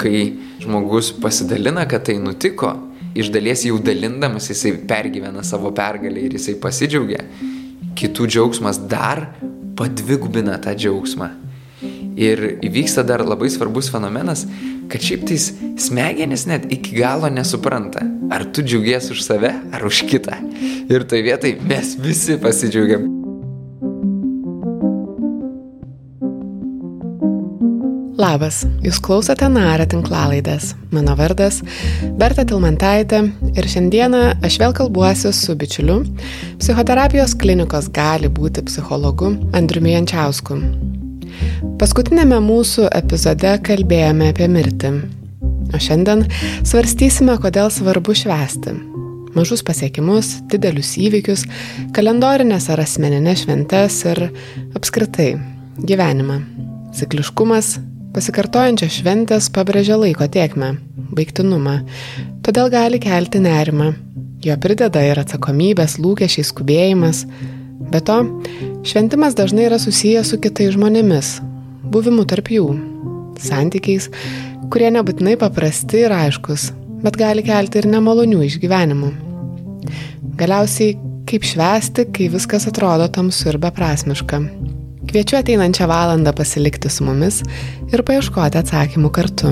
kai žmogus pasidalina, kad tai nutiko, iš dalies jau dalindamas jisai pergyvena savo pergalę ir jisai pasidžiaugia, kitų džiaugsmas dar padvigubina tą džiaugsmą. Ir įvyksta dar labai svarbus fenomenas, kad šiaip tais smegenis net iki galo nesupranta, ar tu džiaugies už save, ar už kitą. Ir tai vietai mes visi pasidžiaugiam. Labas, jūs klausote Narą tinklalaidės. Mano vardas Berta Tilmantaitė ir šiandieną aš vėl kalbuosiu su bičiuliu, psichoterapijos klinikos gali būti psichologu Andriumi Jančiausku. Paskutinėme mūsų epizode kalbėjome apie mirtį. O šiandien svarstysime, kodėl svarbu švęsti. Mažus pasiekimus, didelius įvykius, kalendorinės ar asmeninės šventes ir apskritai gyvenimą. Cikliškumas, Pasikartojančios šventės pabrėžia laiko tiekmę, baigtinumą, todėl gali kelti nerimą. Jo prideda ir atsakomybės, lūkesčiai, skubėjimas. Be to, šventimas dažnai yra susijęs su kitais žmonėmis, buvimu tarp jų, santykiais, kurie nebūtinai paprasti ir aiškus, bet gali kelti ir nemalonių išgyvenimų. Galiausiai, kaip švęsti, kai viskas atrodo tamsu ir beprasmiška. Kviečiu ateinančią valandą pasilikti su mumis ir paieškoti atsakymų kartu.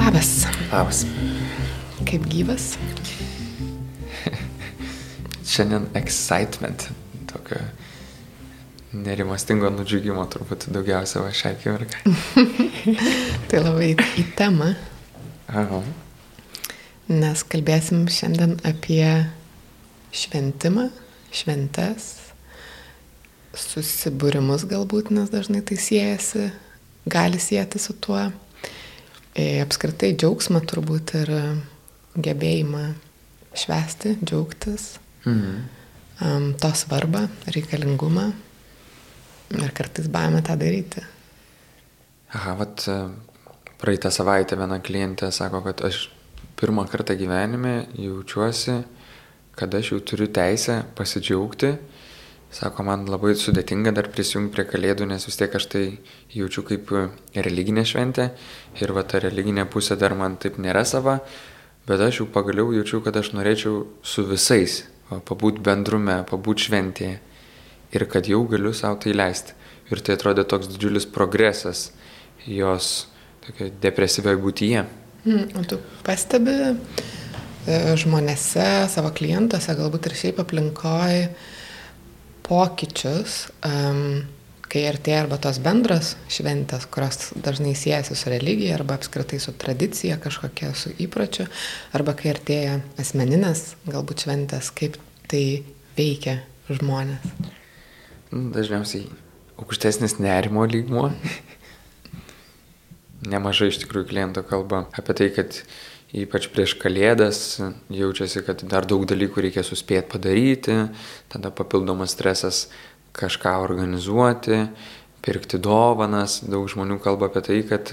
Labas. Labas. Kaip gyvas? Šiandien excitement, tokio nerimastingo nudžiugimo turbūt daugiausia va šią akimirką. tai labai į temą. Aha nes kalbėsim šiandien apie šventimą, šventes, susibūrimus galbūt, nes dažnai tai siejasi, gali sieti su tuo. E, apskritai džiaugsmą turbūt ir gebėjimą švesti, džiaugtis, mhm. um, to svarbą, reikalingumą ir kartais baimę tą daryti. Aha, vat praeitą savaitę viena klientė sako, kad aš pirmą kartą gyvenime jaučiuosi, kad aš jau turiu teisę pasidžiaugti. Sako, man labai sudėtinga dar prisijungti prie kalėdų, nes vis tiek aš tai jaučiu kaip religinė šventė ir va ta religinė pusė dar man taip nėra sava, bet aš jau pagaliau jaučiu, kad aš norėčiau su visais pabūti bendrume, pabūti šventėje ir kad jau galiu savo tai leisti. Ir tai atrodė toks didžiulis progresas jos depresyvioje būtyje. Mm, o tu pastebi e, žmonėse, savo klientuose, galbūt ir šiaip aplinkoje pokyčius, um, kai artėja arba tos bendros šventės, kurios dažnai siejasi su religija arba apskritai su tradicija kažkokia, su įpročiu, arba kai artėja asmeninės galbūt šventės, kaip tai veikia žmonės. Dažniausiai aukštesnis nerimo lygmuo nemažai iš tikrųjų klientų kalba apie tai, kad ypač prieš kalėdas jaučiasi, kad dar daug dalykų reikia suspėti padaryti, tada papildomas stresas kažką organizuoti, pirkti dovanas, daug žmonių kalba apie tai, kad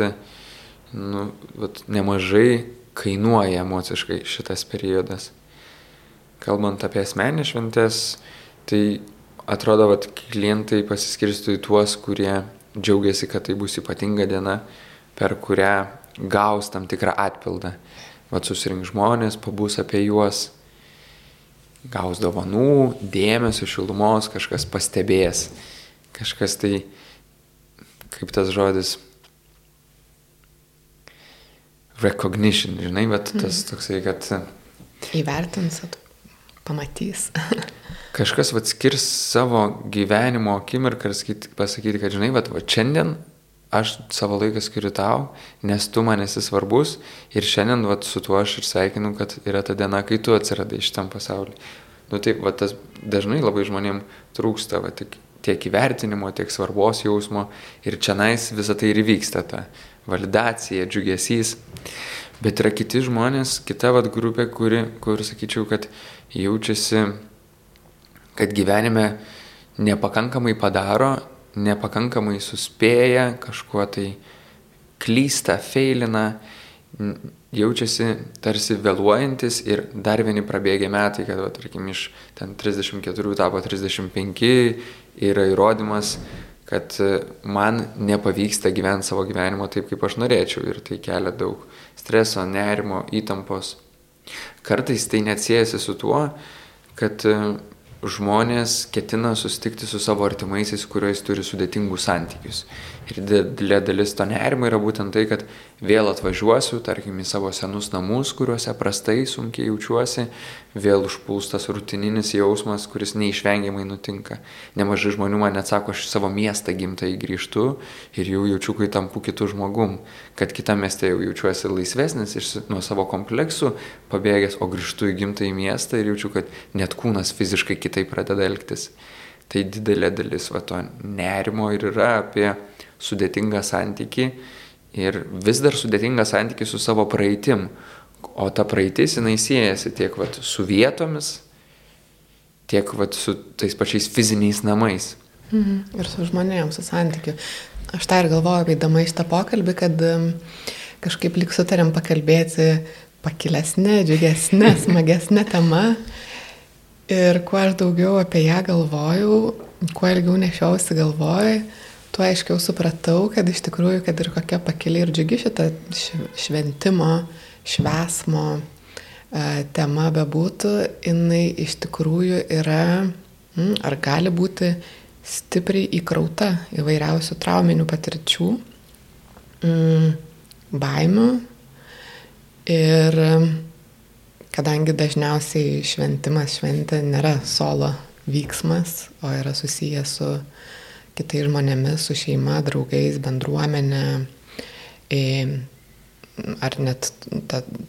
nu, vat, nemažai kainuoja emociškai šitas periodas. Kalbant apie asmenį šventės, tai atrodo, kad klientai pasiskirstų į tuos, kurie džiaugiasi, kad tai bus ypatinga diena, per kurią gaus tam tikrą atpildą. Vat susirink žmonės, pabus apie juos, gaus dovanų, dėmesio, šilumos, kažkas pastebės, kažkas tai, kaip tas žodis, recognition, žinai, bet tas mhm. toksai, kad... Įvertins, pamatys. kažkas vat skirs savo gyvenimo akimirką ir pasakyti, kad žinai, vat, vat šiandien aš savo laiką skiriu tau, nes tu man esi svarbus ir šiandien vat, su tuo aš ir sveikinu, kad yra ta diena, kai tu atsiradai šitam pasauliu. Nu taip, vat, tas dažnai labai žmonėm trūksta vat, tiek, tiek įvertinimo, tiek svarbos jausmo ir čia nais visą tai ir vyksta, ta validacija, džiugesys. Bet yra kiti žmonės, kita vat, grupė, kuri, kur sakyčiau, kad jaučiasi, kad gyvenime nepakankamai padaro nepakankamai suspėja, kažkuo tai klysta, feilina, jaučiasi tarsi vėluojantis ir dar vieni prabėgę metai, kad, va, tarkim, iš ten 34 tapo 35 yra įrodymas, kad man nepavyksta gyventi savo gyvenimo taip, kaip aš norėčiau ir tai kelia daug streso, nerimo, įtampos. Kartais tai neatsiejasi su tuo, kad žmonės ketina susitikti su savo artimaisiais, kuriais turi sudėtingus santykius. Ir didelė dalis to nerimo yra būtent tai, kad vėl atvažiuosiu, tarkim, į savo senus namus, kuriuose prastai, sunkiai jaučiuosi, vėl užpūstas rutininis jausmas, kuris neišvengiamai nutinka. Nemažai žmonių man net sako, aš į savo miestą gimtai grįžtu ir jau jaučiu, kai tampu kitų žmogum, kad kitame mieste jau jaučiuosi laisvesnis iš nuo savo kompleksų, pabėgęs, o grįžtu į gimtąjį miestą ir jaučiu, kad net kūnas fiziškai kitaip pradeda elgtis. Tai didelė dalis va to nerimo ir yra apie sudėtingą santyki ir vis dar sudėtingą santyki su savo praeitim. O ta praeitis jinai siejasi tiek vat, su vietomis, tiek vat, su tais pačiais fiziniais namais. Mhm. Ir su žmonėms, su santykiu. Aš tą ir galvoju, veidama į šitą pokalbį, kad kažkaip lik sutarėm pakalbėti pakilesnė, džiugesnė, smagesnė tema. Ir kuo aš daugiau apie ją galvojau, kuo ilgiau nešiausi galvoj, tuo aiškiau supratau, kad iš tikrųjų, kad ir kokia pakili ir džiugi šita šventimo, švesmo e, tema bebūtų, jinai iš tikrųjų yra mm, ar gali būti stipriai įkrauta įvairiausių trauminių patirčių, mm, baimių ir kadangi dažniausiai šventimas šventė nėra solo vyksmas, o yra susijęs su kitais žmonėmis, su šeima, draugais, bendruomenė, ar net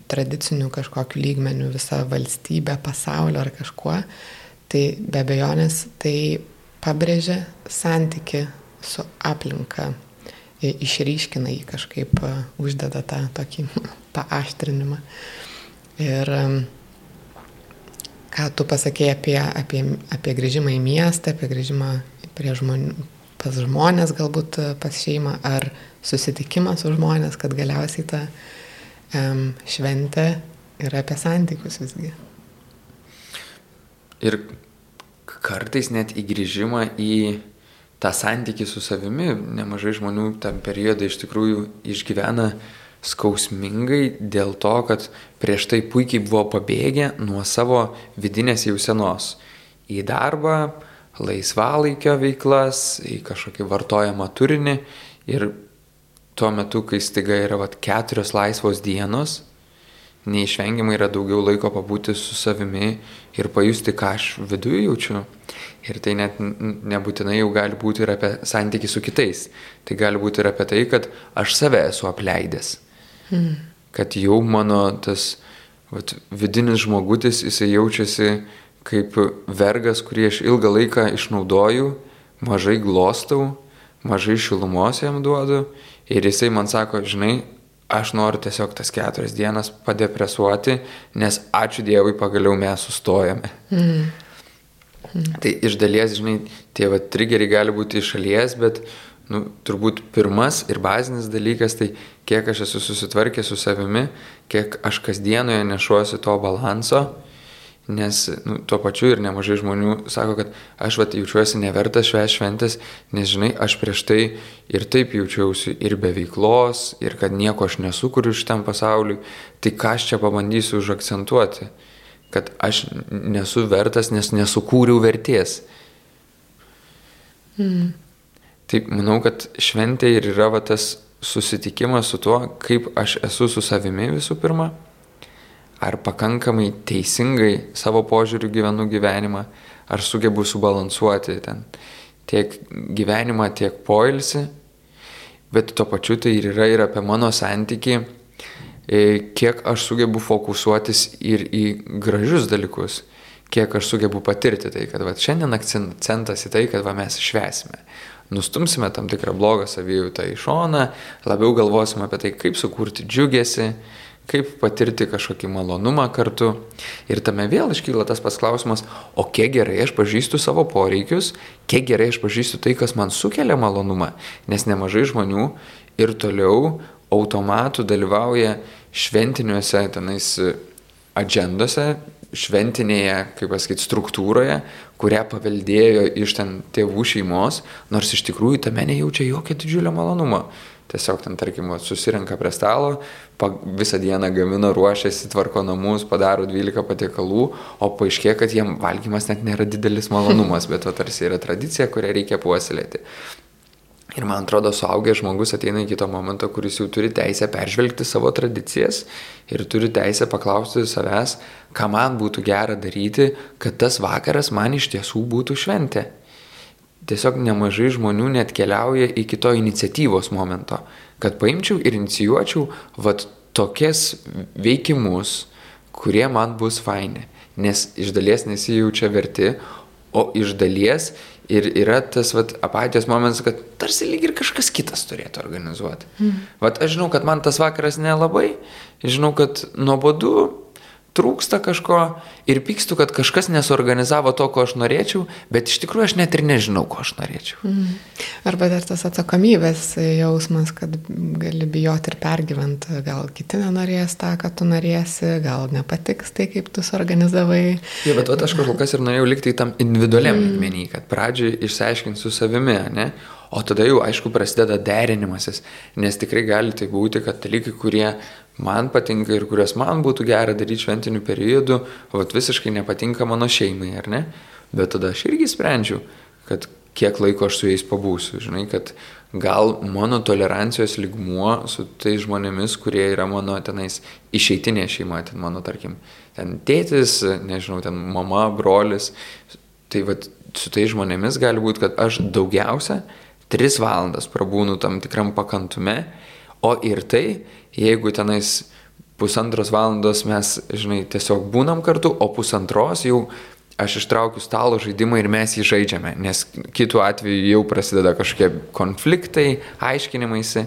tradicinių kažkokiu lygmeniu visą valstybę, pasaulio ar kažkuo, tai be abejonės tai pabrėžia santyki su aplinka, išryškina jį kažkaip, uždeda tą tokį paaštrinimą. Ir ką tu pasakėjai apie, apie, apie grįžimą į miestą, apie grįžimą prie žmonių, pas žmonės, galbūt e, pas šeimą, ar susitikimą su žmonės, kad galiausiai ta um, šventė yra apie santykius visgi. Ir kartais net įgrįžimą į tą santykį su savimi, nemažai žmonių tam periodą iš tikrųjų išgyvena skausmingai dėl to, kad prieš tai puikiai buvo pabėgę nuo savo vidinės jausenos. Į darbą, laisvalaikio veiklas, į kažkokį vartojamą turinį ir tuo metu, kai staiga yra vat, keturios laisvos dienos, neišvengiamai yra daugiau laiko pabūti su savimi ir pajusti, ką aš viduje jaučiu. Ir tai net nebūtinai jau gali būti ir apie santykių su kitais. Tai gali būti ir apie tai, kad aš save esu apleidęs. Hmm. Kad jau mano tas vat, vidinis žmogutis, jisai jaučiasi kaip vergas, kurį aš ilgą laiką išnaudoju, mažai glostau, mažai šilumos jam duodu ir jisai man sako, žinai, aš noriu tiesiog tas keturias dienas padepresuoti, nes ačiū Dievui pagaliau mes sustojame. Mm. Mm. Tai iš dalies, žinai, tie va trigeriai gali būti iš šalies, bet nu, turbūt pirmas ir bazinis dalykas tai kiek aš esu susitvarkęs su savimi, kiek aš kasdienoje nešuosi to balanso Nes nu, tuo pačiu ir nemažai žmonių sako, kad aš vat, jaučiuosi nevertas švęs šventės, nes žinai, aš prieš tai ir taip jaučiausi ir be veiklos, ir kad nieko aš nesukuriu šitam pasauliu. Tai ką aš čia pabandysiu užakcentuoti? Kad aš nesu vertas, nes nesukūriau vertės. Mm. Taip, manau, kad šventė ir yra va, tas susitikimas su tuo, kaip aš esu su savimi visų pirma ar pakankamai teisingai savo požiūriu gyvenu gyvenimą, ar sugebu subalansuoti ten tiek gyvenimą, tiek poilsį, bet tuo pačiu tai ir yra ir apie mano santyki, e, kiek aš sugebu fokusuotis ir į gražius dalykus, kiek aš sugebu patirti tai, kad va, šiandien akcentas į tai, kad va, mes švesime. Nustumsime tam tikrą blogą savijautą į šoną, labiau galvosime apie tai, kaip sukurti džiugesi, kaip patirti kažkokį malonumą kartu. Ir tame vėl iškyla tas pasklausimas, o kiek gerai aš pažįstu savo poreikius, kiek gerai aš pažįstu tai, kas man sukelia malonumą, nes nemažai žmonių ir toliau automatų dalyvauja šventiniuose tenais agendose, šventinėje, kaip pasakyti, struktūroje, kurią paveldėjo iš ten tėvų šeimos, nors iš tikrųjų tame nejaučia jokio didžiulio malonumo. Tiesiog ten, tarkim, susirenka prie stalo, visą dieną gamina, ruošiasi, tvarko namus, padaro 12 patiekalų, o paaiškėja, kad jiem valgymas net nėra didelis malonumas, bet to tarsi yra tradicija, kurią reikia puoselėti. Ir man atrodo, suaugęs žmogus ateina iki to momento, kuris jau turi teisę peržvelgti savo tradicijas ir turi teisę paklausti savęs, ką man būtų gera daryti, kad tas vakaras man iš tiesų būtų šventė. Tiesiog nemažai žmonių net keliauja iki to iniciatyvos momento, kad paimčiau ir inicijuočiau vat tokias veikimus, kurie man bus faini. Nes iš dalies nesijaučia verti, o iš dalies Ir yra tas vat, apatijos momentas, kad tarsi lyg ir kažkas kitas turėtų organizuoti. Mm. Vat aš žinau, kad man tas vakaras nelabai, žinau, kad nuobodu, trūksta kažko ir pykstu, kad kažkas nesuorganizavo to, ko aš norėčiau, bet iš tikrųjų aš net ir nežinau, ko aš norėčiau. Mm. Arba dar tas atsakomybės jausmas, kad gali bijoti ir pergyventi, gal kiti nenorės tą, ką tu norėsi, gal nepatiks tai, kaip tu suorganizavai. Taip, bet vat, aš kol kas ir norėjau likti tam individualiam mm. lygmenį, kad pradžiai išsiaiškinti su savimi, ne? O tada jau, aišku, prasideda derinimasis, nes tikrai gali tai būti, kad dalykai, kurie man patinka ir kuriuos man būtų gera daryti šventiniu periodu, o visiškai nepatinka mano šeimai, ar ne? Bet tada aš irgi sprendžiu, kad kiek laiko aš su jais pabūsiu, žinai, kad gal mano tolerancijos ligmuo su tais žmonėmis, kurie yra mano tenais išeitinė šeima, ten mano, tarkim, ten tėtis, nežinau, ten mama, brolis, tai vad su tais žmonėmis gali būti, kad aš daugiausia tris valandas prabūnu tam tikram pakantume, o ir tai, jeigu tenais pusantros valandos mes, žinai, tiesiog būnam kartu, o pusantros jau aš ištraukiu stalo žaidimą ir mes jį žaidžiame, nes kitų atveju jau prasideda kažkokie konfliktai, aiškinimaisi.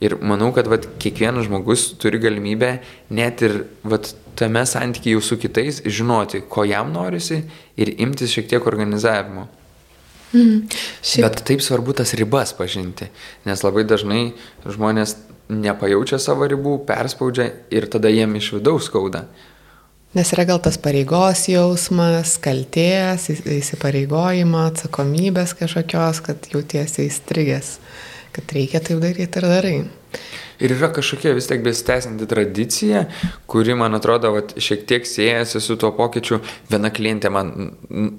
Ir manau, kad vat, kiekvienas žmogus turi galimybę net ir vat, tame santykiai jau su kitais žinoti, ko jam norisi ir imtis šiek tiek organizavimo. Mm, šiaip... Bet taip svarbu tas ribas pažinti, nes labai dažnai žmonės nepajaučia savo ribų, perspaudžia ir tada jiem iš vidaus skauda. Nes yra gal tas pareigos jausmas, kalties, įsipareigojimo, atsakomybės kažkokios, kad jautiesi įstrigęs, kad reikia taip daryti ir darai. Ir yra kažkokia vis tiek besitęsianti tradicija, kuri, man atrodo, vat, šiek tiek siejasi su tuo pokyčiu. Viena klientė man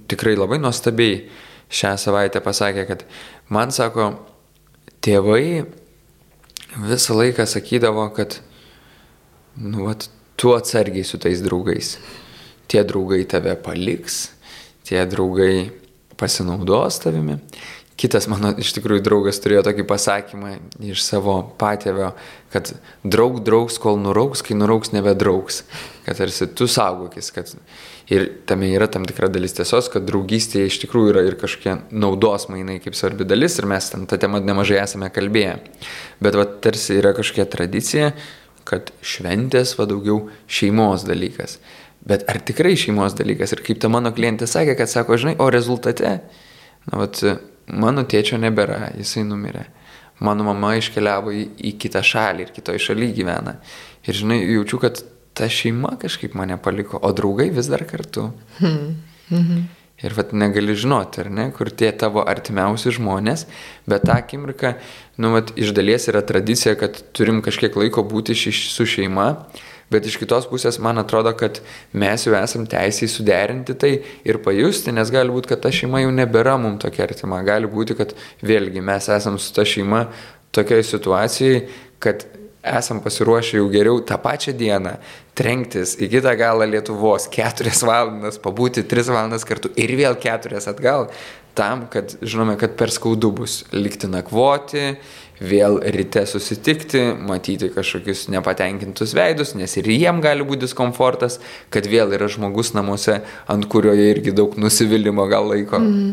tikrai labai nuostabiai šią savaitę pasakė, kad man sako, tėvai visą laiką sakydavo, kad, nu, vat, tu atsargiai su tais draugais. Tie draugai tave paliks, tie draugai pasinaudos tavimi. Kitas mano iš tikrųjų draugas turėjo tokį pasakymą iš savo patėvio, kad draug draugs, kol nurauks, kai nurauks nebedraugs. Kad tarsi tu saugokis, kad ir tame yra tam tikra dalis tiesos, kad draugystėje iš tikrųjų yra ir kažkokie naudos mainai kaip svarbi dalis ir mes ten tą temą nemažai esame kalbėję. Bet va tarsi yra kažkokia tradicija, kad šventės va daugiau šeimos dalykas. Bet ar tikrai šeimos dalykas? Ir kaip ta mano klientė sakė, kad sako, žinai, o rezultate, na, vat, mano tėčio nebėra, jisai numirė. Mano mama iškeliavo į, į kitą šalį ir kitoje šalyje gyvena. Ir žinai, jaučiu, kad ta šeima kažkaip mane paliko, o draugai vis dar kartu. Hmm. Mhm. Ir vat negali žinoti, ar ne, kur tie tavo artimiausi žmonės, bet tą akimirką, nu, vat iš dalies yra tradicija, kad turim kažkiek laiko būti ši, su šeima, Bet iš kitos pusės man atrodo, kad mes jau esam teisiai suderinti tai ir pajusti, nes gali būti, kad ta šeima jau nebėra mums tokia artima. Gali būti, kad vėlgi mes esam su ta šeima tokioje situacijoje, kad esam pasiruošę jau geriau tą pačią dieną trenktis į kitą galą Lietuvos keturias valandas, pabūti tris valandas kartu ir vėl keturias atgal, tam, kad žinome, kad per skaudu bus likti nakvoti, vėl ryte susitikti, matyti kažkokius nepatenkintus veidus, nes ir jiem gali būti diskomfortas, kad vėl yra žmogus namuose, ant kurio irgi daug nusivylimų gal laiko. Mm.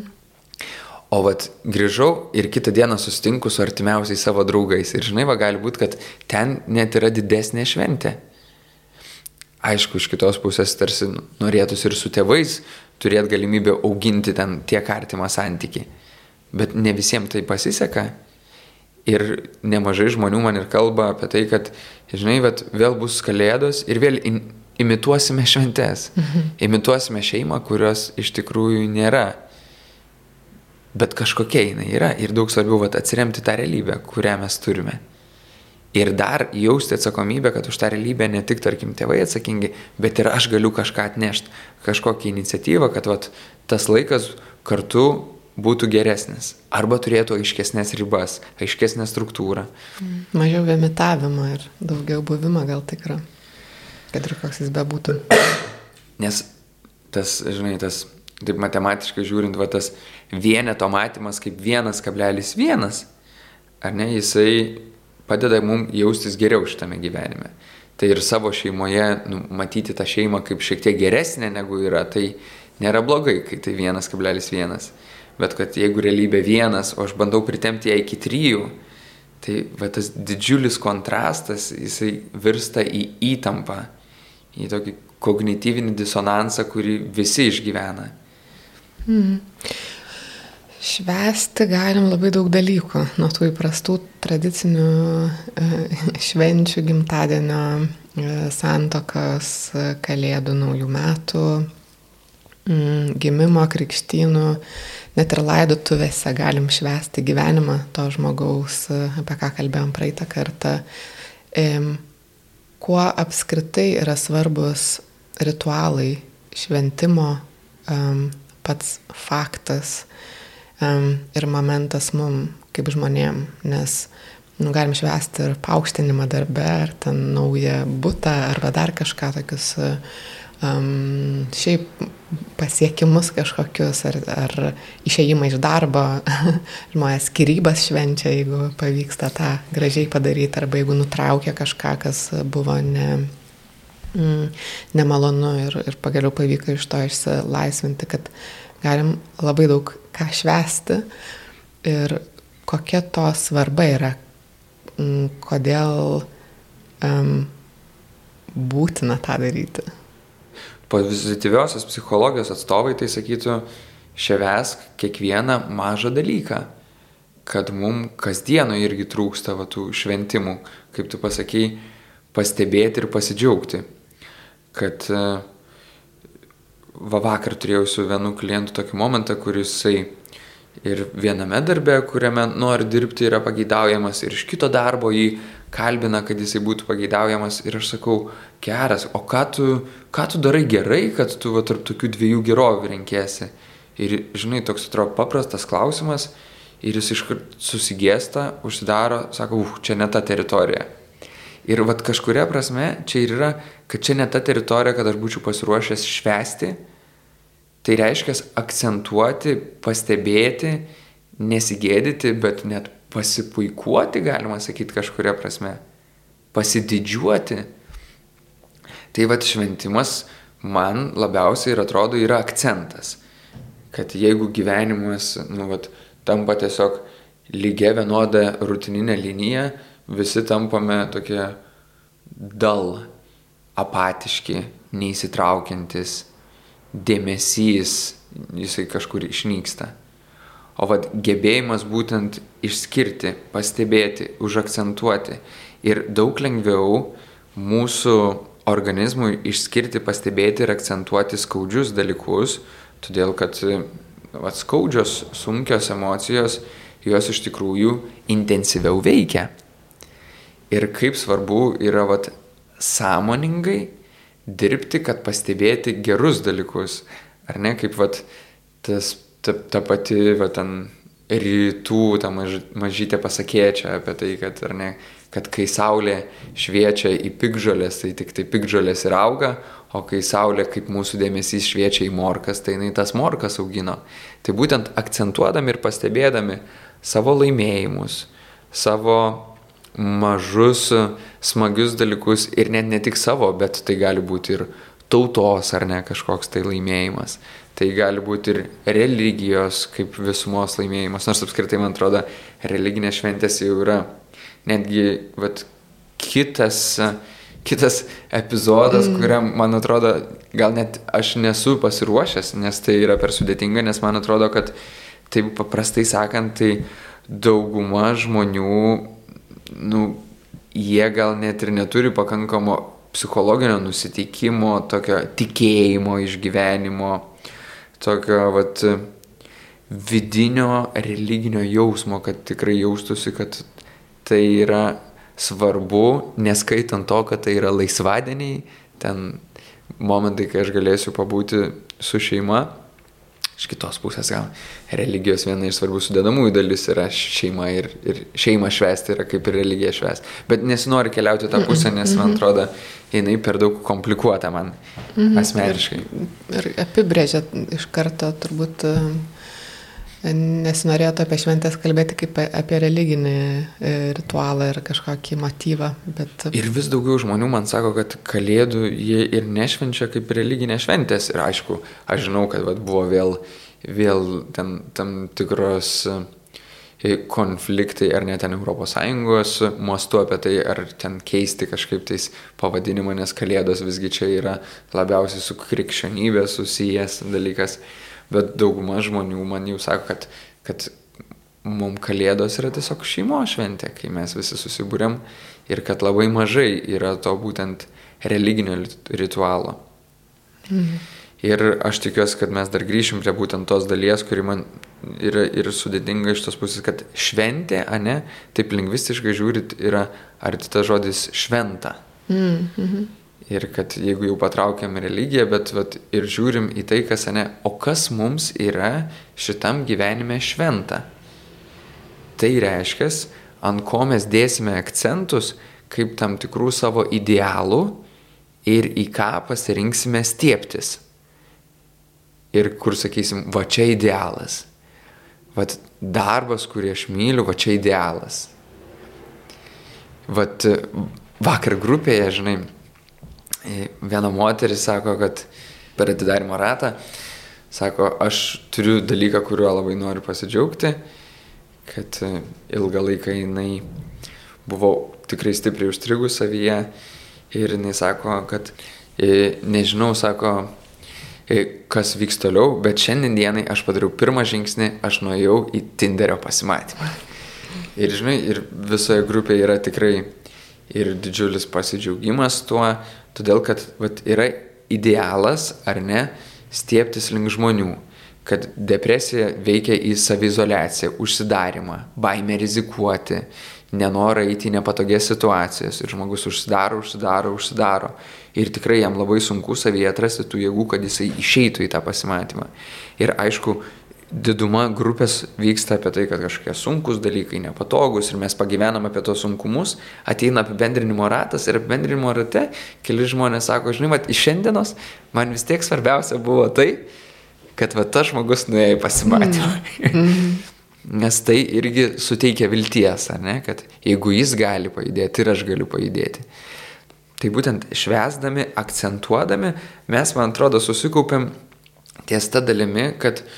O vat grįžau ir kitą dieną susitinku su artimiausiais savo draugais. Ir žinai, va gali būti, kad ten net yra didesnė šventė. Aišku, iš kitos pusės tarsi norėtųsi ir su tėvais turėti galimybę auginti ten tiek artimą santyki. Bet ne visiems tai pasiseka. Ir nemažai žmonių man ir kalba apie tai, kad, žinai, bet vėl bus kalėdos ir vėl in, imituosime šventes. Mhm. Imituosime šeimą, kurios iš tikrųjų nėra. Bet kažkokia jinai yra ir daug svarbiau vat, atsiremti tą realybę, kurią mes turime. Ir dar jausti atsakomybę, kad už tą realybę ne tik, tarkim, tėvai atsakingi, bet ir aš galiu kažką atnešti, kažkokią iniciatyvą, kad vat, tas laikas kartu būtų geresnis. Arba turėtų aiškesnės ribas, aiškesnę struktūrą. Mm. Mažiau imitavimo ir daugiau buvimo gal tikra, kad ir koks jis bebūtų. Nes tas, žinai, tas, taip matematiškai žiūrint, va tas vieneto matymas kaip vienas kablelis vienas, ar ne, jisai padeda mums jaustis geriau šitame gyvenime. Tai ir savo šeimoje nu, matyti tą šeimą kaip šiek tiek geresnė negu yra, tai nėra blogai, kai tai 1,1. Bet kad jeigu realybė vienas, o aš bandau pritemti ją iki trijų, tai va, tas didžiulis kontrastas, jisai virsta į įtampą, į tokį kognityvinį disonansą, kurį visi išgyvena. Mm. Švesti galim labai daug dalykų, nuo tų įprastų tradicinių e, švenčių, gimtadienio, e, santokas, kalėdų, naujų metų, mm, gimimo, krikštynų, net ir laidotuvėse galim švesti gyvenimą to žmogaus, apie ką kalbėjom praeitą kartą. Kuo apskritai yra svarbus ritualai, šventimo pats faktas ir momentas mum kaip žmonėm, nes nu, galim švęsti ir paaukštinimą darbę, ar ten naują būtą, arba dar kažką tokius um, šiaip pasiekimus kažkokius, ar, ar išėjimą iš darbo, žmonės skirybas švenčia, jeigu pavyksta tą gražiai padaryti, arba jeigu nutraukia kažką, kas buvo ne, mm, nemalonu ir, ir pagaliau pavyko iš to išsilaisvinti, kad galim labai daug ką švesti ir kokia to svarba yra, mm, kodėl um, būtina tą daryti. Pozityviosios psichologijos atstovai tai sakytų, ševesk kiekvieną mažą dalyką, kad mums kasdieno irgi trūksta va, tų šventimų, kaip tu pasakėjai, pastebėti ir pasidžiaugti. Kad uh, va vakar turėjau su vienu klientu tokį momentą, kuris jisai ir viename darbe, kuriame nori dirbti, yra pageidaujamas, ir iš kito darbo jį kalbina, kad jisai būtų pageidaujamas. Ir aš sakau, geras, o ką tu, ką tu darai gerai, kad tu va, tarp tokių dviejų gerovių renkėsi. Ir žinai, toks atrodo paprastas klausimas, ir jis iškart susigėsta, užsidaro, sako, uh, čia ne ta teritorija. Ir vad kažkuria prasme čia ir yra, kad čia ne ta teritorija, kad aš būčiau pasiruošęs švesti. Tai reiškia akcentuoti, pastebėti, nesigėdyti, bet net pasipuikuoti, galima sakyti, kažkuria prasme. Pasididžiuoti. Tai vad šventimas man labiausiai ir atrodo yra akcentas. Kad jeigu gyvenimas, nu, vat, tampa tiesiog lygia vienoda rutininė linija, visi tampame tokie dal, apatiški, neįsitraukiantis, dėmesys, jisai kažkur išnyksta. O vad gebėjimas būtent išskirti, pastebėti, užakcentuoti ir daug lengviau mūsų organizmui išskirti, pastebėti ir akcentuoti skaudžius dalykus, todėl kad vat, skaudžios, sunkios emocijos, jos iš tikrųjų intensyviau veikia. Ir kaip svarbu yra vat, sąmoningai dirbti, kad pastebėti gerus dalykus. Ar ne, kaip vat, tas, ta, ta pati vat, ten, rytų, ta maž, mažytė pasakėčia apie tai, kad, ne, kad kai saulė šviečia į pikžolės, tai tik tai pikžolės ir auga, o kai saulė kaip mūsų dėmesys šviečia į morkas, tai jinai tas morkas augino. Tai būtent akcentuodami ir pastebėdami savo laimėjimus, savo mažus, smagius dalykus ir net ne tik savo, bet tai gali būti ir tautos ar ne kažkoks tai laimėjimas. Tai gali būti ir religijos kaip visumos laimėjimas, nors apskritai man atrodo religinės šventės jau yra netgi vat, kitas, kitas epizodas, mm. kuriam man atrodo gal net aš nesu pasiruošęs, nes tai yra per sudėtinga, nes man atrodo, kad taip paprastai sakant, tai dauguma žmonių, nu, jie gal net ir neturi pakankamo psichologinio nusiteikimo, tokio tikėjimo, išgyvenimo, tokio, vat, vidinio religinio jausmo, kad tikrai jaustųsi, kad tai yra svarbu, neskaitant to, kad tai yra laisvadieniai, ten momentai, kai aš galėsiu pabūti su šeima. Iš kitos pusės gal religijos viena iš svarbių sudėdamųjų dalis yra šeima ir, ir šeimą švesti yra kaip ir religija švesti. Bet nesinori keliauti tą pusę, nes man atrodo, jinai per daug komplikuota man mhm. asmeniškai. Ir, ir apibrėžia iš karto turbūt Nesinorėtų apie šventės kalbėti kaip apie religinį e, ritualą ir kažkokį motyvą. Bet... Ir vis daugiau žmonių man sako, kad kalėdų jie ir nešvenčia kaip religinė šventės. Ir aišku, aš žinau, kad vat, buvo vėl, vėl ten, tam tikros e, konfliktai ar net ten ES mastu apie tai, ar ten keisti kažkaip tais pavadinimą, nes kalėdos visgi čia yra labiausiai su krikščionybė susijęs dalykas bet dauguma žmonių man jau sako, kad, kad mums kalėdos yra tiesiog šeimo šventė, kai mes visi susibūrėm ir kad labai mažai yra to būtent religinio ritualo. Mhm. Ir aš tikiuosi, kad mes dar grįšim prie būtent tos dalies, kuri man yra ir sudėtinga iš tos pusės, kad šventė, ane, taip lingvistiškai žiūrit, yra arti tas žodis šventa. Mhm. Ir kad jeigu jau patraukiam religiją, bet vat, ir žiūrim į tai, kas ne, o kas mums yra šitam gyvenime šventa. Tai reiškia, ant ko mes dėsime akcentus, kaip tam tikrų savo idealų ir į ką pasirinksime stieptis. Ir kur sakysim, va čia idealas. Vat darbas, kurį aš myliu, va čia idealas. Vat vakar grupėje, žinai, viena moteris sako, kad per atidarimo ratą, sako, aš turiu dalyką, kuriuo labai noriu pasidžiaugti, kad e, ilgą laiką jinai buvo tikrai stipriai užstrigus savyje ir jinai sako, kad e, nežinau, sako, e, kas vyks toliau, bet šiandien dienai aš padariau pirmą žingsnį, aš nuėjau į Tinderio pasimatymą. Ir žinai, ir visoje grupėje yra tikrai ir didžiulis pasidžiaugimas tuo, Todėl, kad vat, yra idealas, ar ne, stieptis link žmonių, kad depresija veikia į savizolaciją, užsidarimą, baimę rizikuoti, nenorą eiti į nepatogias situacijas ir žmogus užsidaro, užsidaro, užsidaro. Ir tikrai jam labai sunku savyje atrasti tų jėgų, kad jisai išeitų į tą pasimatymą. Ir aišku, diduma grupės vyksta apie tai, kad kažkokie sunkus dalykai, nepatogus ir mes pagyvenam apie tos sunkumus, ateina apibendrinimo ratas ir apibendrinimo rate keli žmonės sako, žinai, mat, iš šiandienos man vis tiek svarbiausia buvo tai, kad va tas žmogus nuėjo į pasimatymą. Mm. mm. Nes tai irgi suteikia vilties, ar ne, kad jeigu jis gali pajudėti ir aš galiu pajudėti. Tai būtent švesdami, akcentuodami, mes, man atrodo, susikaupiam ties tą dalimi, kad uh,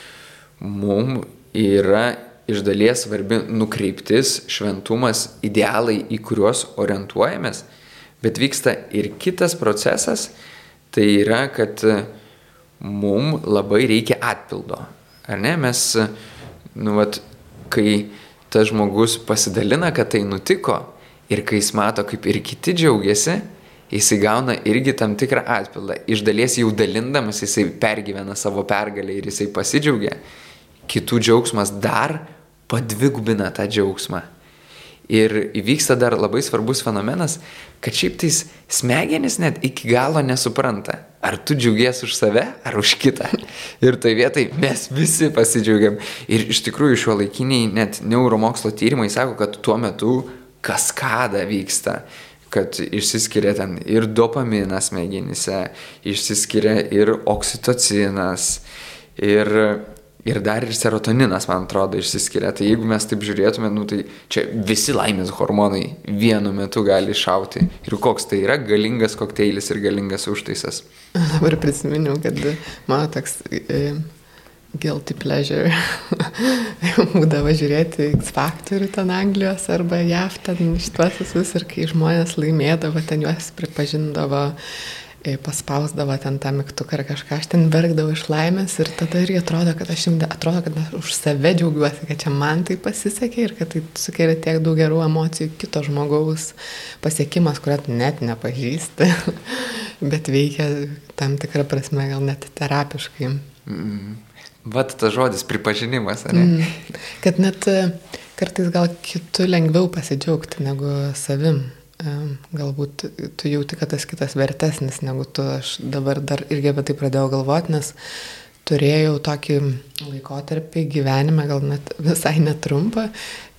mums yra iš dalies svarbi nukreiptis, šventumas, idealai, į kuriuos orientuojamės, bet vyksta ir kitas procesas, tai yra, kad mums labai reikia atpildo. Ar ne? Mes, nu, vat, kai tas žmogus pasidalina, kad tai nutiko ir kai jis mato, kaip ir kiti džiaugiasi, jisai gauna irgi tam tikrą atpildą. Iš dalies jau dalindamas jisai pergyvena savo pergalę ir jisai pasidžiaugia kitų džiaugsmas dar padvigubina tą džiaugsmą. Ir įvyksta dar labai svarbus fenomenas, kad šiaip tais smegenys net iki galo nesupranta, ar tu džiaugies už save, ar už kitą. Ir tai vietai mes visi pasidžiaugiam. Ir iš tikrųjų šio laikiniai net neuromokslo tyrimai sako, kad tuo metu kaskada vyksta kad išsiskiria ten ir dopaminas smegenyse, išsiskiria ir oksitocinas, ir Ir dar ir serotoninas, man atrodo, išsiskiria. Tai jeigu mes taip žiūrėtume, nu, tai čia visi laimės hormonai vienu metu gali šauti. Ir koks tai yra galingas kokteilis ir galingas užtaisas. Dabar prisiminiau, kad mano toks e, guilty pleasure būdavo žiūrėti X Factorių ten Anglijos arba JAV ten šituos visus ir kai žmonės laimėdavo, ten juos pripažindavo paspausdavo ten tą mygtuką ar kažką, aš ten verkdavau iš laimės ir tada irgi atrodo, kad aš jums atrodo, kad aš už save džiaugiuosi, kad čia man tai pasisekė ir kad tai sukelia tiek daug gerų emocijų kito žmogaus pasiekimas, kurio net nepažįsti, bet veikia tam tikrą prasme gal net terapiškai. Mm. Vat tas žodis pripažinimas, ar ne? Mm. Kad net e, kartais gal kitų lengviau pasidžiaugti negu savim galbūt tu jauti, kad tas kitas vertesnis negu tu. Aš dabar dar irgi apie tai pradėjau galvoti, nes turėjau tokį laikotarpį gyvenime, gal net visai netrumpą,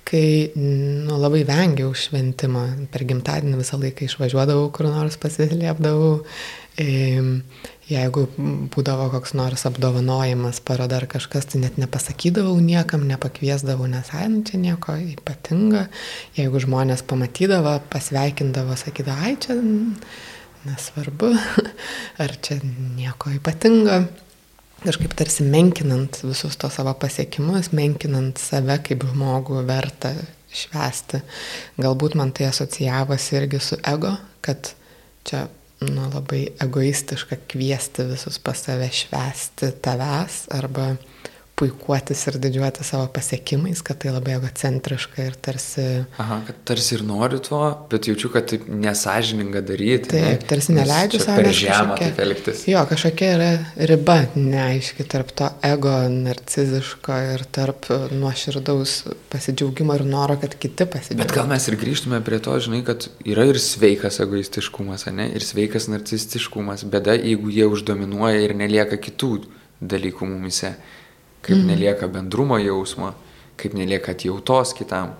kai nu, labai vengiau šventimo. Per gimtadienį visą laiką išvažiuodavau, kur nors pasislėpdavau. Jeigu būdavo koks nors apdovanojimas, paroda ar kažkas, tai net nepasakydavau niekam, nepakviesdavau, nes, ai, nu, čia nieko ypatinga. Jeigu žmonės pamatydavo, pasveikindavo, sakydavo, ai, čia nesvarbu, ar čia nieko ypatinga. Kažkaip tarsi menkinant visus to savo pasiekimus, menkinant save kaip žmogų vertą švesti. Galbūt man tai asocijavosi irgi su ego, kad čia nu, labai egoistiška kviesti visus pas save švesti tavęs arba puikuotis ir didžiuoti savo pasiekimais, kad tai labai egocentriška ir tarsi... Aha, kad tarsi ir noriu to, bet jaučiu, kad taip nesažininga daryti. Taip, ne? tarsi neleidžiu savo. Per žemą taip elgtis. Jo, kažkokia yra riba neaiški tarp to ego narciziško ir tarp nuoširdaus pasidžiaugimo ir noro, kad kiti pasidžiaugtų. Bet gal mes ir grįžtume prie to, žinai, kad yra ir sveikas egoistiškumas, ne? Ir sveikas narcistiškumas. Bėda, jeigu jie uždominuoja ir nelieka kitų dalykų mumise kaip mhm. nelieka bendrumo jausmo, kaip nelieka atjautos kitam.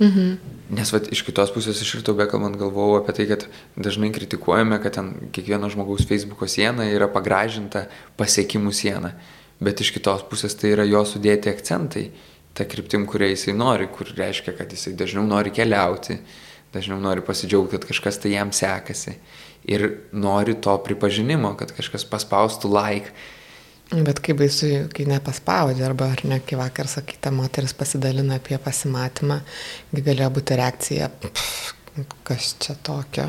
Mhm. Nes vat, iš kitos pusės iš ryto bekalbant galvojau apie tai, kad dažnai kritikuojame, kad ten kiekvieno žmogaus Facebook'o siena yra pagražinta pasiekimų siena, bet iš kitos pusės tai yra jo sudėti akcentai, ta kryptim, kuria jisai nori, kur reiškia, kad jisai dažniau nori keliauti, dažniau nori pasidžiaugti, kad kažkas tai jam sekasi ir nori to pripažinimo, kad kažkas paspaustų like, Bet kaip baisu, kai nepaspaudė, arba ar ne, kai vakar sakyta moteris pasidalina apie pasimatymą, galėjo būti reakcija, pff, kas čia tokio.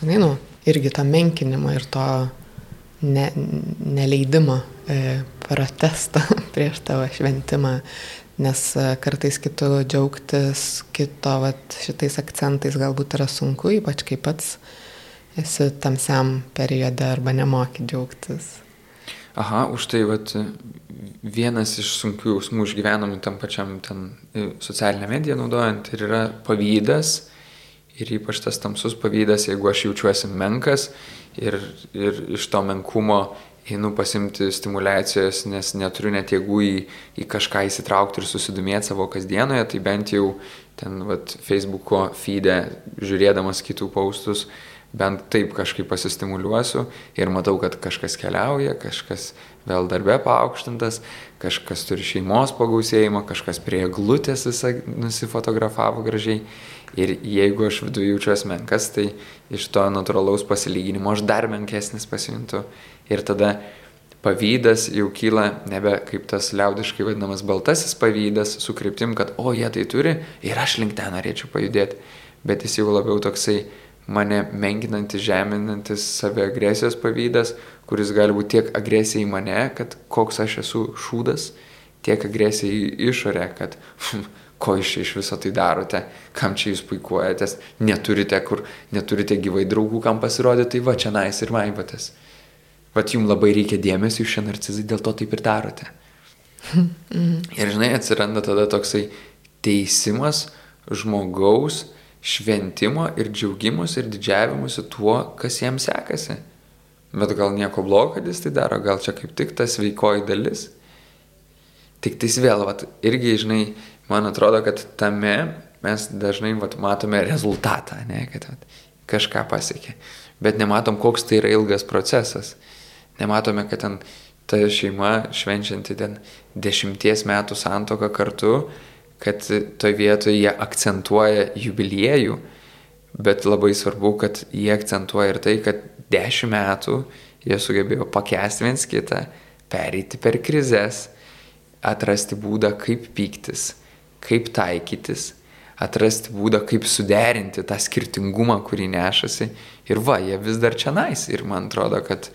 Žinai, nu, irgi to menkinimo ir to ne, neleidimo e, protesto prieš tavo šventimą, nes e, kartais kitų džiaugtis, kito vat, šitais akcentais galbūt yra sunku, ypač kai pats esi tamsiam periode arba nemoki džiaugtis. Aha, už tai vat, vienas iš sunkių jausmų išgyvenamų tam pačiam ten e, socialinę mediją naudojant ir yra pavydas. Ir ypač tas tamsus pavydas, jeigu aš jaučiuosi menkas ir, ir iš to menkumo einu pasimti stimulacijos, nes neturiu net jėgų į, į kažką įsitraukti ir susidomėti savo kasdienoje, tai bent jau ten vat, Facebook'o feed'e žiūrėdamas kitų paustus, bent taip kažkaip pasistimuliuosiu ir matau, kad kažkas keliauja, kažkas vėl darbė paaukštintas, kažkas turi šeimos pagausėjimą, kažkas prie glutės visą nusifotografavo gražiai. Ir jeigu aš viduje jaučiuosi menkas, tai iš to natūralaus pasilyginimo aš dar menkesnis pasijuntu. Ir tada pavydas jau kyla nebe kaip tas liaudiškai vadinamas baltasis pavydas su kryptim, kad o jie tai turi ir aš link ten norėčiau pajudėti. Bet jis jau labiau toksai mane menkinantis, žeminantis saviagresijos pavydas, kuris gali būti tiek agresija į mane, kad koks aš esu šūdas, tiek agresija į išorę, kad ko iš, iš viso tai darote, kam čia jūs puikuojatės, neturite kur, neturite gyvai draugų, kam pasirodyti, tai va čia nais ir maivatės. Vat jums labai reikia dėmesio iš šie narcizai, dėl to taip ir darote. Ir žinai, atsiranda tada toksai teisimas žmogaus, šventimo ir džiaugimus ir didžiavimusi tuo, kas jiems sekasi. Bet gal nieko blogo, kad jis tai daro, gal čia kaip tik ta sveikoji dalis. Tik tais vėl, vat, irgi, žinai, man atrodo, kad tame mes dažnai vat, matome rezultatą, ne, kad vat, kažką pasiekė. Bet nematom, koks tai yra ilgas procesas. Nematome, kad ten ta šeima švenčianti ten dešimties metų santoką kartu, kad toje vietoje jie akcentuoja jubiliejų, bet labai svarbu, kad jie akcentuoja ir tai, kad dešimt metų jie sugebėjo pakesti viens kitą, pereiti per krizės, atrasti būdą, kaip pyktis, kaip taikytis, atrasti būdą, kaip suderinti tą skirtingumą, kurį nešasi. Ir va, jie vis dar čia nais. Ir man atrodo, kad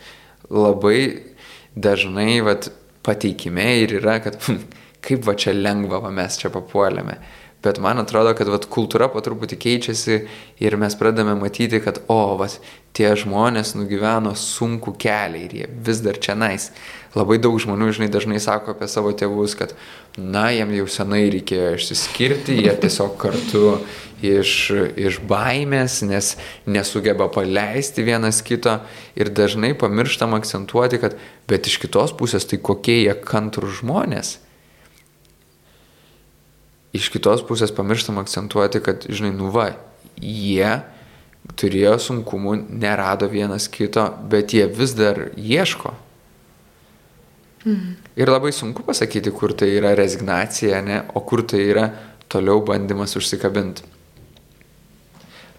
labai dažnai vat, pateikime ir yra, kad hm, kaip va čia lengva va, mes čia papuolėme. Bet man atrodo, kad vat, kultūra po truputį keičiasi ir mes pradame matyti, kad, o, vat, tie žmonės nugyveno sunku kelią ir jie vis dar čia nais. Labai daug žmonių, žinai, dažnai sako apie savo tėvus, kad, na, jiem jau senai reikėjo išsiskirti, jie tiesiog kartu iš, iš baimės, nes nesugeba paleisti vienas kito ir dažnai pamirštam akcentuoti, kad, bet iš kitos pusės tai kokie jie kantrų žmonės iš kitos pusės pamirštam akcentuoti, kad, žinai, nu va, jie turėjo sunkumų, nerado vienas kito, bet jie vis dar ieško. Mhm. Ir labai sunku pasakyti, kur tai yra rezignacija, ne, o kur tai yra toliau bandymas užsikabinti.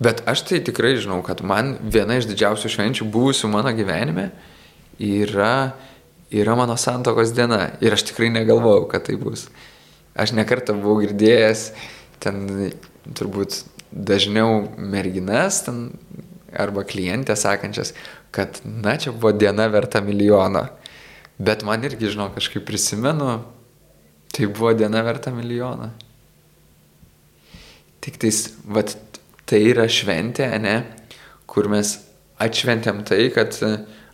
Bet aš tai tikrai žinau, kad man viena iš didžiausių švenčių buvusių mano gyvenime yra, yra mano santokos diena. Ir aš tikrai negalvojau, kad tai bus. Aš nekartą buvau girdėjęs ten turbūt dažniau merginas ten, arba klientę sakančias, kad na čia buvo diena verta milijono. Bet man irgi, žinau, kažkaip prisimenu, tai buvo diena verta milijono. Tik tais, vat, tai yra šventė, ne, kur mes atšventėm tai, kad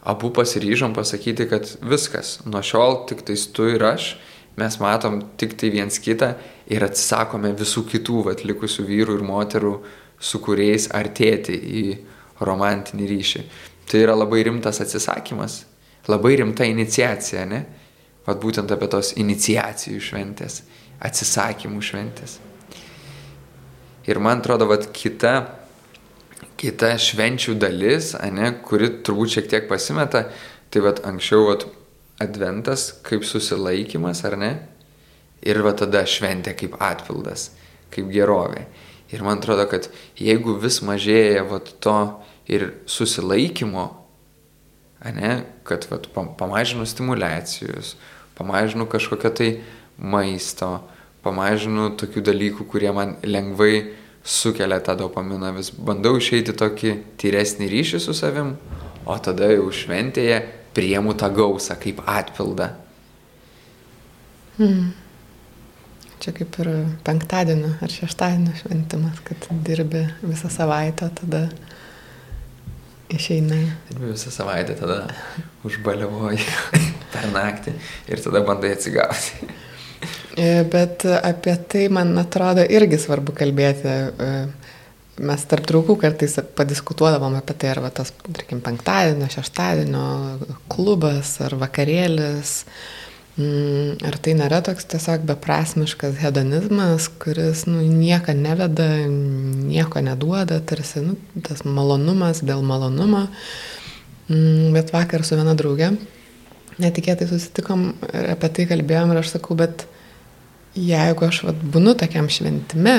abu pasiryžom pasakyti, kad viskas, nuo šiol tik tais tu ir aš mes matom tik tai viens kitą ir atsisakome visų kitų vat, likusių vyrų ir moterų, su kuriais artėti į romantinį ryšį. Tai yra labai rimtas atsisakymas, labai rimta iniciacija, ne? Vat būtent apie tos iniciacijų šventės, atsisakymų šventės. Ir man atrodo, vat kita, kita švenčių dalis, ne, kuri turbūt šiek tiek pasimeta, tai vat anksčiau vat adventas kaip susilaikimas, ar ne? Ir va tada šventė kaip atpildas, kaip gerovė. Ir man atrodo, kad jeigu vis mažėja va to ir susilaikymo, ne, kad va, pamažinu stimulacijus, pamažinu kažkokią tai maisto, pamažinu tokių dalykų, kurie man lengvai sukelia tą dopaminą, vis bandau išeiti tokį tyresnį ryšį su savim, o tada jau šventėje priemu tą gausą kaip atpildą. Hmm. Čia kaip ir penktadienio ar šeštadienio šventimas, kad dirbi visą savaitę, tada išeina. Dirbi visą savaitę, tada užbaliavoji per naktį ir tada bandai atsigauti. E, bet apie tai, man atrodo, irgi svarbu kalbėti e, mes tarp draugų kartais padiskutuodavom apie tai, ar va, tas, tarkim, penktadienio, šeštadienio klubas ar vakarėlis, mm, ar tai nėra toks tiesiog beprasmiškas hedonizmas, kuris nu, nieko neveda, nieko neduoda, tarsi nu, tas malonumas dėl malonumo. Mm, bet vakar su viena draugė netikėtai susitikom ir apie tai kalbėjom ir aš sakau, bet jeigu aš vat, būnu tokiam šventime,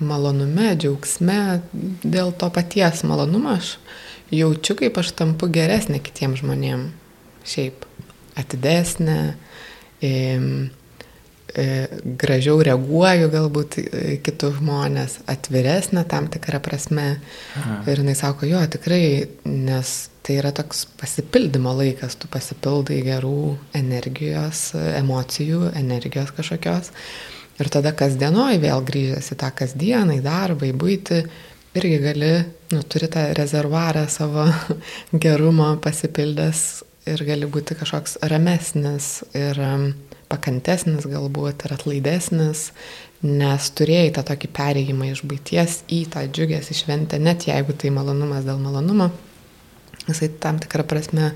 malonume, džiaugsme, dėl to paties malonumo aš jaučiu, kaip aš tampu geresnė kitiems žmonėms. Šiaip atidesnė, e, e, gražiau reaguoju galbūt kitus žmonės, atviresnė tam tikrą prasme. Aha. Ir jinai sako, jo, tikrai, nes tai yra toks pasipildymo laikas, tu pasipildai gerų energijos, emocijų, energijos kažkokios. Ir tada kasdienoj vėl grįžęs į tą kasdieną, į darbą, į būti, irgi gali, nu, turi tą rezervuarą savo gerumo pasipildęs ir gali būti kažkoks ramesnis ir um, pakantesnis galbūt ir atlaidesnis, nes turėjai tą tokį perėjimą iš būties į tą džiugęs išventę, net jeigu tai malonumas dėl malonumo, jisai tam tikrą prasme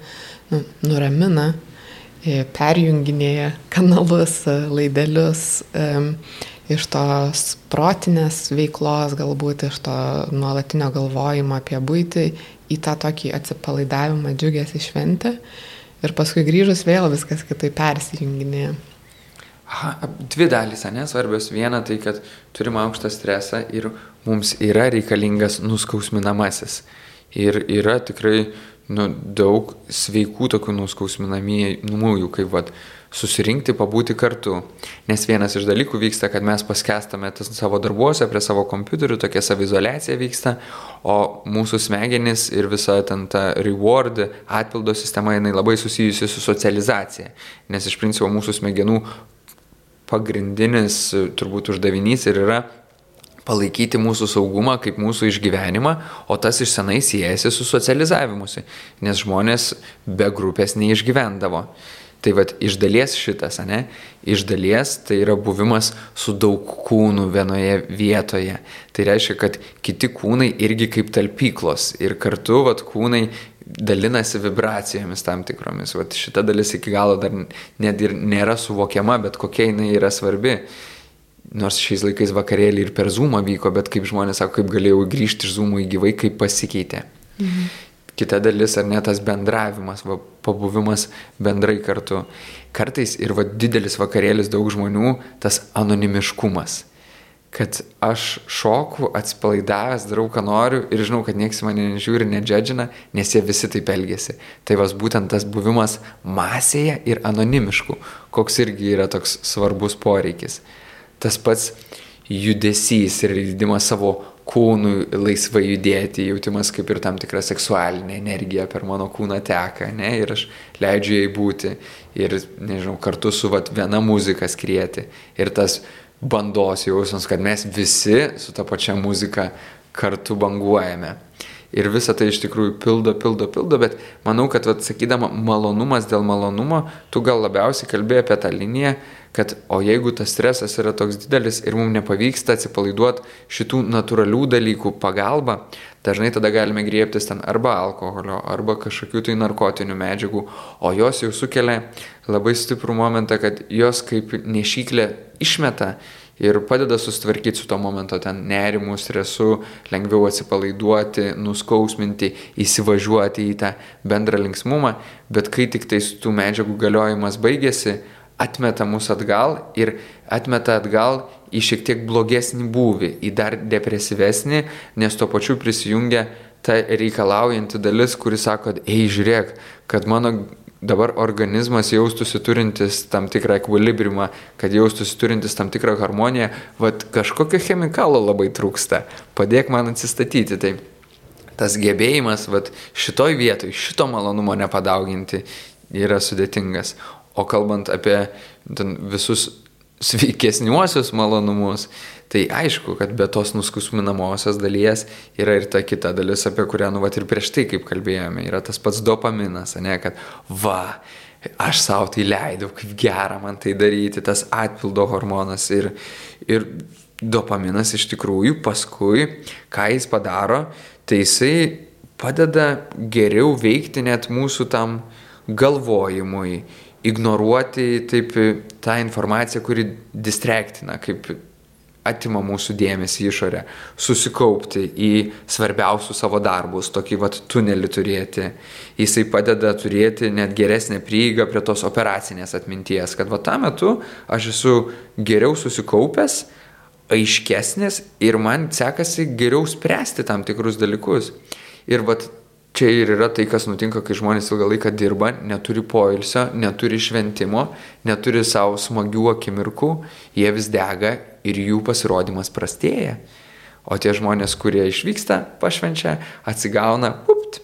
nu, nuramina perjunginėja kanalus, e, laidelius um, iš tos protinės veiklos, galbūt iš to nuolatinio galvojimo apie būtį į tą tokį atsipalaidavimą, džiugėsi šventę ir paskui grįžus vėl viskas kitaip persijunginėja. Aha, dvi dalys, ne, svarbios. Viena tai, kad turim aukštą stresą ir mums yra reikalingas nuskausminamasis. Ir yra tikrai nu, daug sveikų tokių nuskausminamųjų, kaip vad susirinkti, pabūti kartu. Nes vienas iš dalykų vyksta, kad mes paskestame savo darbuose, prie savo kompiuterių, tokia savizolacija vyksta, o mūsų smegenys ir visa ten ta reward, atpildo sistema, jinai labai susijusi su socializacija. Nes iš principo mūsų smegenų pagrindinis turbūt uždavinys ir yra palaikyti mūsų saugumą kaip mūsų išgyvenimą, o tas iš senai siejasi su socializavimusi, nes žmonės be grupės neišgyvendavo. Tai vad iš dalies šitas, ne? Iš dalies tai yra buvimas su daug kūnų vienoje vietoje. Tai reiškia, kad kiti kūnai irgi kaip talpyklos ir kartu vad kūnai dalinasi vibracijomis tam tikromis. Vat šita dalis iki galo dar net ir nėra suvokiama, bet kokia jinai yra svarbi. Nors šiais laikais vakarėlį ir per Zoomą vyko, bet kaip žmonės sako, kaip galėjau grįžti iš Zoomų į gyvai, kaip pasikeitė. Mhm kita dalis ar ne tas bendravimas, va, pabuvimas bendrai kartu. Kartais ir va, didelis vakarėlis daug žmonių, tas anonimiškumas. Kad aš šoku, atsipalaidavęs, darau, ką noriu ir žinau, kad niekas mane nežiūri, nedžedžina, nes jie visi taip elgesi. Tai vas būtent tas buvimas masėje ir anonimišku, koks irgi yra toks svarbus poreikis. Tas pats judesys ir leidimas savo kūnui laisvai judėti, jautimas kaip ir tam tikra seksualinė energija per mano kūną teka, ne, ir aš leidžiu jai būti ir, nežinau, kartu su vat, viena muzika skrieti ir tas bandos jausmas, kad mes visi su ta pačia muzika kartu banguojame. Ir visa tai iš tikrųjų pildo, pildo, pildo, bet manau, kad atsakydama malonumas dėl malonumo, tu gal labiausiai kalbėjai apie tą liniją, kad o jeigu tas stresas yra toks didelis ir mums nepavyksta atsipalaiduoti šitų natūralių dalykų pagalba, dažnai tada galime griebtis ten arba alkoholio, arba kažkokių tai narkotinių medžiagų, o jos jau sukelia labai stiprų momentą, kad jos kaip nešyklė išmeta ir padeda susitvarkyti su to momento ten nerimu, stresu, lengviau atsipalaiduoti, nuskausminti, įsivažiuoti į tą bendrą linksmumą, bet kai tik tais tų medžiagų galiojimas baigėsi, atmeta mus atgal ir atmeta atgal į šiek tiek blogesnį būvį, į dar depresyvesnį, nes tuo pačiu prisijungia ta reikalaujanti dalis, kuri sako, ei žiūrėk, kad mano dabar organizmas jaustųsi turintis tam tikrą ekvilibrimą, kad jaustųsi turintis tam tikrą harmoniją, vad kažkokio chemikalo labai trūksta, padėk man atsistatyti. Tai tas gebėjimas, vad šitoj vietoj, šito malonumo nepadauginti yra sudėtingas. O kalbant apie visus sveikesniuosius malonumus, tai aišku, kad be tos nuskusminamosios dalies yra ir ta kita dalis, apie kurią, nu, vat ir prieš tai, kaip kalbėjome, yra tas pats dopaminas, ne, kad va, aš savo tai leidau, kaip gera man tai daryti, tas atpildo hormonas ir, ir dopaminas iš tikrųjų paskui, ką jis padaro, tai jisai padeda geriau veikti net mūsų tam galvojimui, ignoruoti taip tą informaciją, kuri distrektina, kaip atima mūsų dėmesį išorę, susikaupti į svarbiausius savo darbus, tokį vat tunelį turėti. Jisai padeda turėti net geresnę prieigą prie tos operacinės atminties, kad va tą metu aš esu geriau susikaupęs, aiškesnis ir man sekasi geriau spręsti tam tikrus dalykus. Ir vat čia ir yra tai, kas nutinka, kai žmonės ilgą laiką dirba, neturi poilsio, neturi šventimo, neturi savo smagių akimirkų, jie vis dega ir jų pasirodymas prastėja. O tie žmonės, kurie išvyksta, pašvenčia, atsigauna, upt,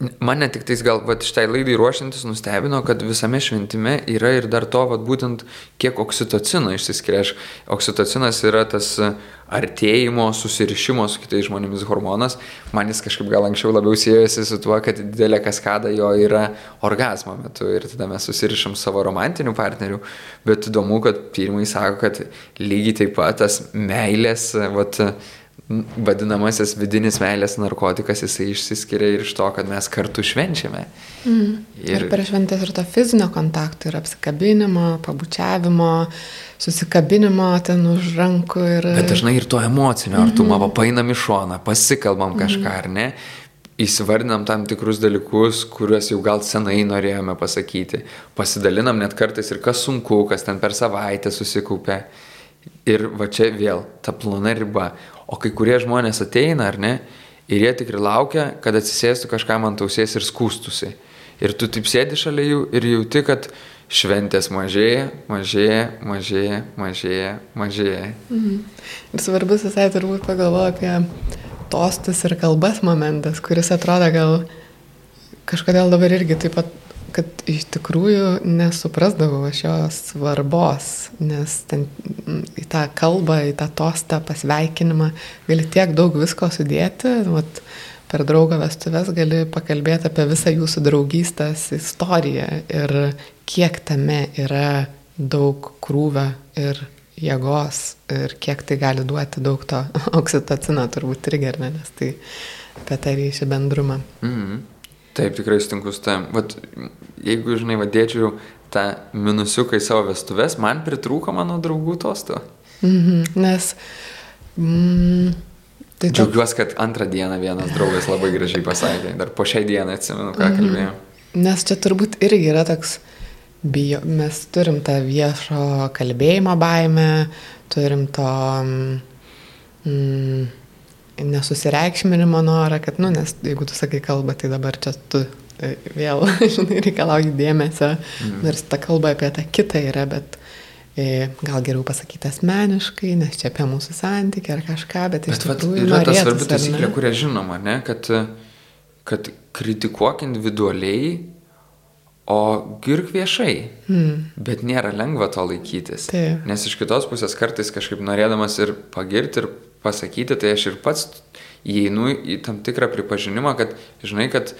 Mane tik tais gal vat, šitai laidai ruošiantis nustebino, kad visame šventime yra ir dar to, vat, būtent kiek oksitocino išsiskiria. Oksitocinas yra tas artėjimo, susirišimo su kitais žmonėmis hormonas. Man jis kažkaip gal anksčiau labiau siejasi su tuo, kad didelė kaskada jo yra orgasmo metu ir tada mes susirišam savo romantinių partnerių. Bet įdomu, kad tyrimai sako, kad lygiai taip pat tas meilės, vat, vadinamasis vidinis meilės narkotikas, jisai išsiskiria ir iš to, kad mes kartu švenčiame. Mm. Ir, ir per šventės ir to fizinio kontakto, ir apsikabinimo, pabučiavimo, susikabinimo ten už rankų. Ir... Bet dažnai ir to emocinio artumo, mm -hmm. painam į šoną, pasikalbam kažką, mm -hmm. ar ne? Įsivardinam tam tikrus dalykus, kuriuos jau gal senai norėjome pasakyti. Pasidalinam net kartais ir kas sunku, kas ten per savaitę susikaupė. Ir va čia vėl ta plona riba. O kai kurie žmonės ateina, ar ne, ir jie tikrai laukia, kad atsisėstų kažkam ant ausies ir skūstusi. Ir tu taip sėdi šalia jų ir jauti, kad šventės mažėja, mažėja, mažėja, mažėja, mažėja. Mhm. Ir svarbus visai turbūt pagalvoju apie tostus ir kalbas momentas, kuris atrodo gal kažkodėl dabar irgi taip pat kad iš tikrųjų nesuprasdavau aš jos svarbos, nes ten į tą kalbą, į tą tostą pasveikinimą gali tiek daug visko sudėti, vat, per draugą vestuvės gali pakalbėti apie visą jūsų draugystės istoriją ir kiek tame yra daug krūvio ir jėgos ir kiek tai gali duoti daug to oksitocino turbūt irgi, ar ne, nes tai apie tą ryšį bendrumą. Mm -hmm. Taip, tikrai sutinku su tam. Vat, jeigu, žinai, vadėčiau tą minusiuką į savo vestuvės, man pritrūko mano draugų tosto. Mhm, nes... Mm, tai Džiaugiuosi, kad antrą dieną vienas draugas labai gražiai pasakė. Dar po šiai dieną atsimenu, ką mhm. kalbėjau. Nes čia turbūt irgi yra toks bijo, mes turim tą viešo kalbėjimo baimę, turim to... Mm, nesusireikšminimo norą, kad, nu, nes jeigu tu sakai kalbą, tai dabar čia tu e, vėl, žinai, reikalauji dėmesio, mm. nors ta kalba apie tą kitą yra, bet e, gal geriau pasakyti asmeniškai, nes čia apie mūsų santykį ar kažką, bet, bet iš tikrųjų yra ta svarbi taisyklė, kurią žinoma, ne, kad, kad kritikuok individualiai, o girk viešai. Mm. Bet nėra lengva to laikytis. Taip. Nes iš kitos pusės kartais kažkaip norėdamas ir pagirti, ir pasakyti, tai aš ir pats įeinu į tam tikrą pripažinimą, kad žinai, kad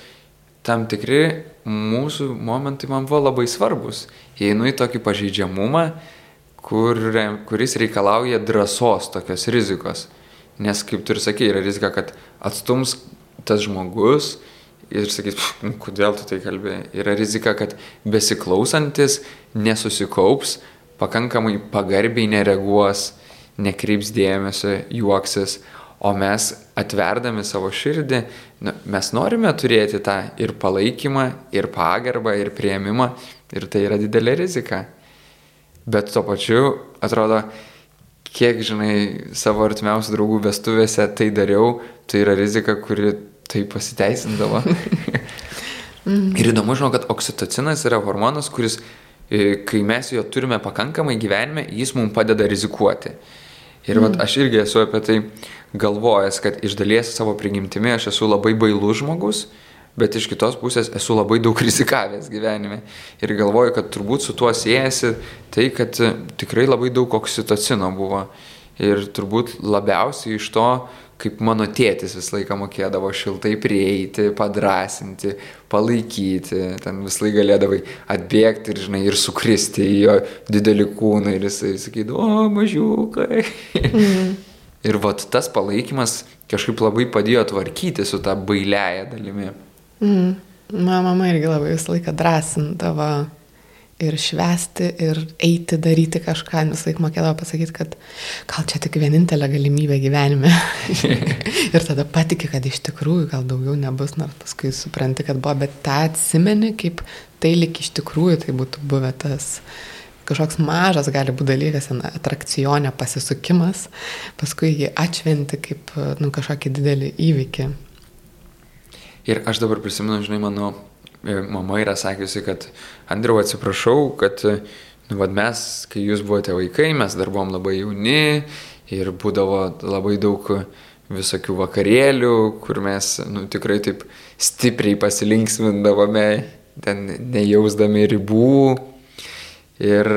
tam tikri mūsų momentai man buvo labai svarbus. Įeinu į tokį pažeidžiamumą, kur, kuris reikalauja drąsos, tokios rizikos. Nes, kaip tu ir sakai, yra rizika, kad atstums tas žmogus ir sakys, nu, kodėl tu tai kalbėjai. Yra rizika, kad besiklausantis nesusikaups, pakankamai pagarbiai nereaguos, nekreips dėmesio, juoksis, o mes atverdami savo širdį, nu, mes norime turėti tą ir palaikymą, ir pagarbą, ir prieimimą, ir tai yra didelė rizika. Bet tuo pačiu, atrodo, kiek, žinai, savo artimiausių draugų vestuvėse tai dariau, tai yra rizika, kuri tai pasiteisindavo. ir įdomu, žinau, kad oksitocinas yra hormonas, kuris, e, kai mes jo turime pakankamai gyvenime, jis mums padeda rizikuoti. Ir mm. vat, aš irgi esu apie tai galvojęs, kad iš dalies savo prigimtimi aš esu labai bailus žmogus, bet iš kitos pusės esu labai daug rizikavęs gyvenime. Ir galvoju, kad turbūt su tuo siejasi tai, kad tikrai labai daug oksitocino buvo. Ir turbūt labiausiai iš to, kaip mano tėtis visą laiką mokėdavo šiltai prieiti, padrasinti, palaikyti, ten visą laiką galėdavai atbėgti ir, žinai, ir sukristi į jo didelį kūną ir jisai sakydavo, o, mažiukai. Mm. ir vat tas palaikymas kažkaip labai padėjo tvarkyti su tą bailiaja dalimi. Mm. Mano mama irgi labai visą laiką drąsindavo ir švesti, ir eiti, daryti kažką, visą laiką mokėdavo pasakyti, kad gal čia tik vienintelė galimybė gyvenime. ir tada patikė, kad iš tikrųjų gal daugiau nebus, nors paskui supranti, kad buvo, bet tą atsimeni, kaip tai lik iš tikrųjų tai būtų buvę tas kažkoks mažas gali būti dalykas, atrakcionio pasisukimas, paskui jį atšventi kaip nu, kažkokį didelį įvykį. Ir aš dabar prisimenu, žinai, mano mama yra sakiusi, kad Andriu atsiprašau, kad nu, vad mes, kai jūs buvote vaikai, mes dar buvom labai jauni ir būdavo labai daug visokių vakarėlių, kur mes nu, tikrai taip stipriai pasilinksmindavome, ten nejausdami ribų. Ir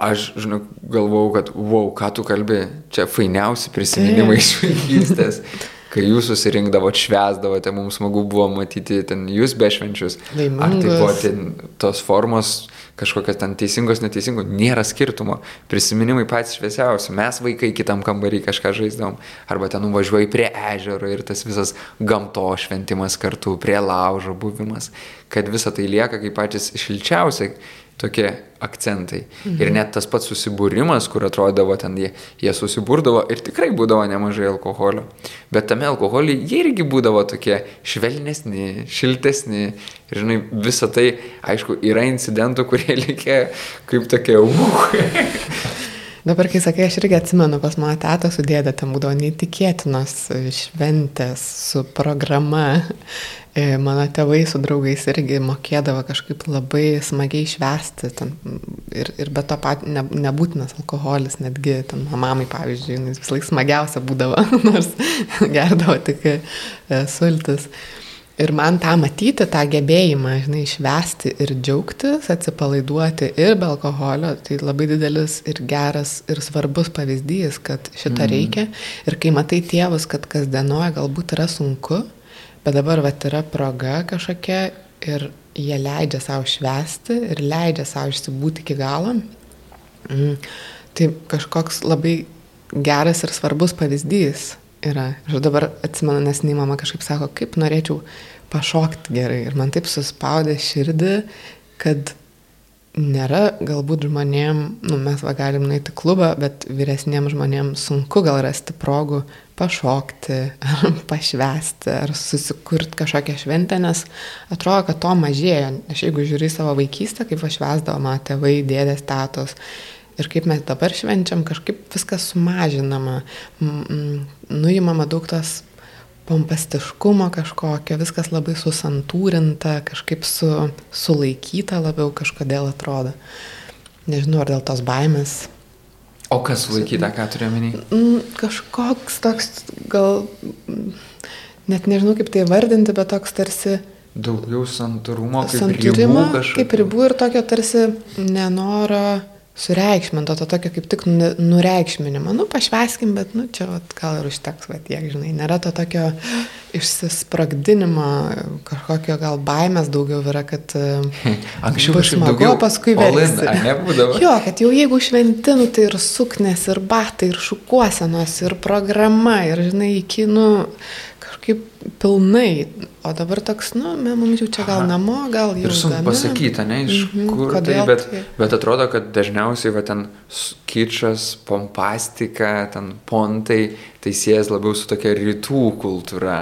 aš, žinau, galvau, kad, wow, ką tu kalbi, čia fainiausi prisiminimai iš vaikystės kai jūs susirinkdavot, švesdavote, mums smagu buvo matyti ten jūs bešvenčius. Laimingas. Ar tai buvo ten tos formos kažkokios ten teisingos, neteisingos, nėra skirtumo. Prisiminimai patys šviesiausi. Mes vaikai kitam kambarį kažką žaisdavom. Arba ten nuvažiuoji prie ežero ir tas visas gamto šventimas kartu, prie laužo buvimas. Kad visa tai lieka kaip patys šilčiausi tokie akcentai. Mhm. Ir net tas pats susibūrimas, kur atrodavo ten jie, jie susibūrdavo ir tikrai būdavo nemažai alkoholio. Bet tame alkoholį jie irgi būdavo tokie švelnesni, šiltesni. Ir žinai, visa tai, aišku, yra incidentų, kurie likia kaip tokie, uh. Dabar, kai sakai, aš irgi atsimenu, pas mano tetą su dėdė ten būdavo neįtikėtinos šventės su programa. E, mano tėvai su draugais irgi mokėdavo kažkaip labai smagiai švesti ten, ir, ir be to pat ne, nebūtinas alkoholis, netgi ten mamai, pavyzdžiui, jis vis laik smagiausia būdavo, nors gerdavo tik e, sultis. Ir man tą matyti, tą gebėjimą, žinai, išvesti ir džiaugtis, atsipalaiduoti ir be alkoholio, tai labai didelis ir geras ir svarbus pavyzdys, kad šito mm. reikia. Ir kai matai tėvus, kad kasdienoje galbūt yra sunku, bet dabar vat yra proga kažkokia ir jie leidžia savo švesti ir leidžia savo išsibūti iki galo, mm, tai kažkoks labai geras ir svarbus pavyzdys yra. Ir dabar atsimenu, nes nei mama kažkaip sako, kaip norėčiau pašokti gerai. Ir man taip suspaudė širdį, kad nėra galbūt žmonėm, nu, mes va galim nueiti klubą, bet vyresniem žmonėm sunku gal rasti progų pašokti, ar pašvesti, ar susikurti kažkokią šventę, nes atrodo, kad to mažėja. Aš jeigu žiūri savo vaikystę, kaip aš vesdavo mano tėvai, dėdės, tatos, Ir kaip mes dabar švenčiam, kažkaip viskas sumažinama, nuimama daug tos pompastiškumo kažkokio, viskas labai susantūrinta, kažkaip su, sulaikyta labiau kažkodėl atrodo. Nežinau, ar dėl tos baimės. O kas sulaikyta, ką turiu omeny? Kažkoks toks, gal, net nežinau kaip tai vardinti, bet toks tarsi... Daugiau santūrumo, kaip santūrimo, ribų kažkokio. Kaip ribų ir tokio tarsi nenoro sureikšminto, to tokio kaip tik nureikšminimo. Nu, pašveskim, bet, nu, čia vat, gal ir užteks, va, tiek, žinai, nėra to tokio išsisprogdinimo, kažkokio gal baimės daugiau yra, kad anksčiau bus smagu, daugiau paskui versi. Nebūdavo. Jo, kad jau jeigu šventinu, tai ir suknės, ir batai, ir šukuosenos, ir programa, ir, žinai, iki, nu, kažkaip pilnai, o dabar toks, nu, mums jau čia gal namo, gal jau. Ir sunku pasakyti, ne, iš mhm, kur tai, bet, tai, bet atrodo, kad dažniausiai va ten kičas, pompastika, ten pontai, tai siejas labiau su tokia rytų kultūra,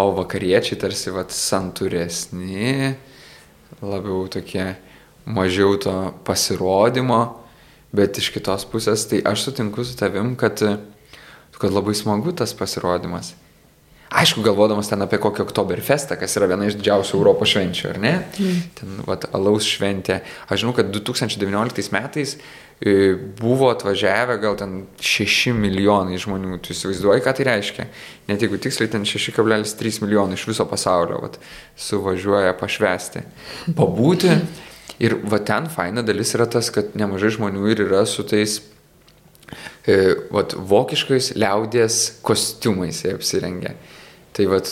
o vakariečiai tarsi va santūresni, labiau tokie mažiau to pasirodymo, bet iš kitos pusės, tai aš sutinku su tavim, kad, kad labai smagu tas pasirodymas. Aišku, galvodamas ten apie kokį Oktoberfestą, kas yra viena iš didžiausių Europos švenčių, ar ne? Mm. Ten, vat, alaus šventė. Aš žinau, kad 2019 metais e, buvo atvažiavę gal ten 6 milijonai žmonių. Tu įsivaizduoji, ką tai reiškia? Net jeigu tiksliai ten 6,3 milijonai iš viso pasaulio vat, suvažiuoja pašvesti. Pabūti. Ir va ten faina dalis yra tas, kad nemažai žmonių ir yra su tais e, vat, vokiškais liaudės kostiumais jie apsirengia. Tai vad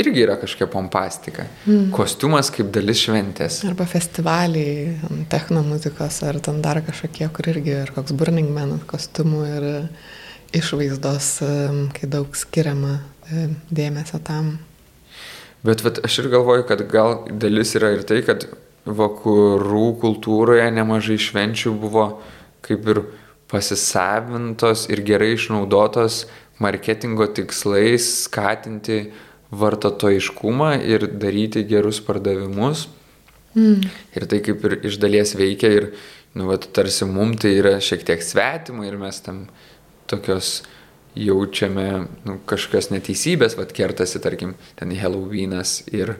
irgi yra kažkokia pompastika. Mm. Kostiumas kaip dalis šventės. Arba festivaliai, techno muzikos, ar ten dar kažkokie, kur irgi ir koks Burning Man kostiumų ir išvaizdos, kai daug skiriama dėmesio tam. Bet vat, aš ir galvoju, kad gal dalis yra ir tai, kad vakarų kultūroje nemažai švenčių buvo kaip ir pasisavintos ir gerai išnaudotos marketingo tikslais skatinti vartotojiškumą ir daryti gerus pardavimus. Mm. Ir tai kaip ir iš dalies veikia ir, nu, vat, tarsi mum tai yra šiek tiek svetima ir mes tam tokios jaučiame nu, kažkokios neteisybės, vad kertasi, tarkim, ten Halloweenas ir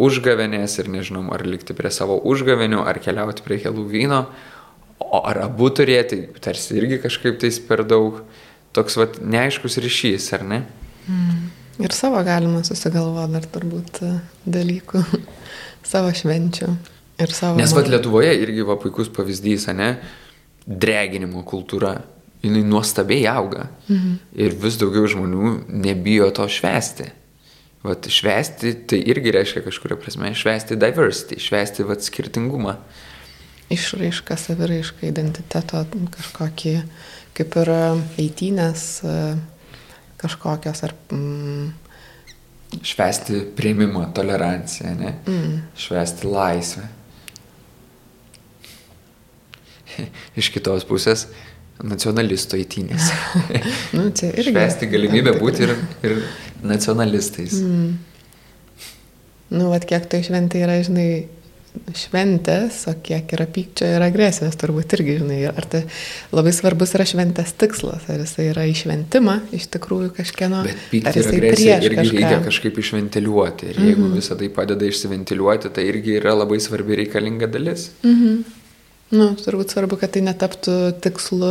užgavenės ir nežinom, ar likti prie savo užgavenių, ar keliauti prie Halloweeno, o ar abu turėti, tarsi irgi kažkaip tais per daug toks vat, neaiškus ryšys, ar ne? Mm. Ir savo galima susigalvoti dar turbūt e, dalykų, savo švenčių ir savo... Nes vat Lietuvoje irgi va puikus pavyzdys, ne? Dreginimo kultūra. Jis nuostabiai auga. Mhm. Ir vis daugiau žmonių nebijo to švesti. Vat švesti tai irgi reiškia kažkuria prasme švesti diversity, švesti vat skirtingumą. Išraiška, saviraiška, identiteto kažkokį kaip ir eitynės e, kažkokios ar... Mm, Švesti prieimimą, toleranciją, ne? Mm. Švesti laisvę. Iš kitos pusės nacionalistų eitynės. nu, čia irgi. Švesti galimybę būti ir, ir nacionalistais. Mm. Nu, vad kiek tai šventė yra, žinai, šventės, o kiek yra pykčio ir agresijos, turbūt irgi, žinai, ar tai labai svarbus yra šventės tikslas, ar jisai yra išventimą iš tikrųjų kažkieno. Bet pyktį ir agresiją irgi kažką. reikia kažkaip išventiliuoti. Ir jeigu mm -hmm. visą tai padeda išsiventiliuoti, tai irgi yra labai svarbi reikalinga dalis. Mm -hmm. Nu, turbūt svarbu, kad tai netaptų tikslu.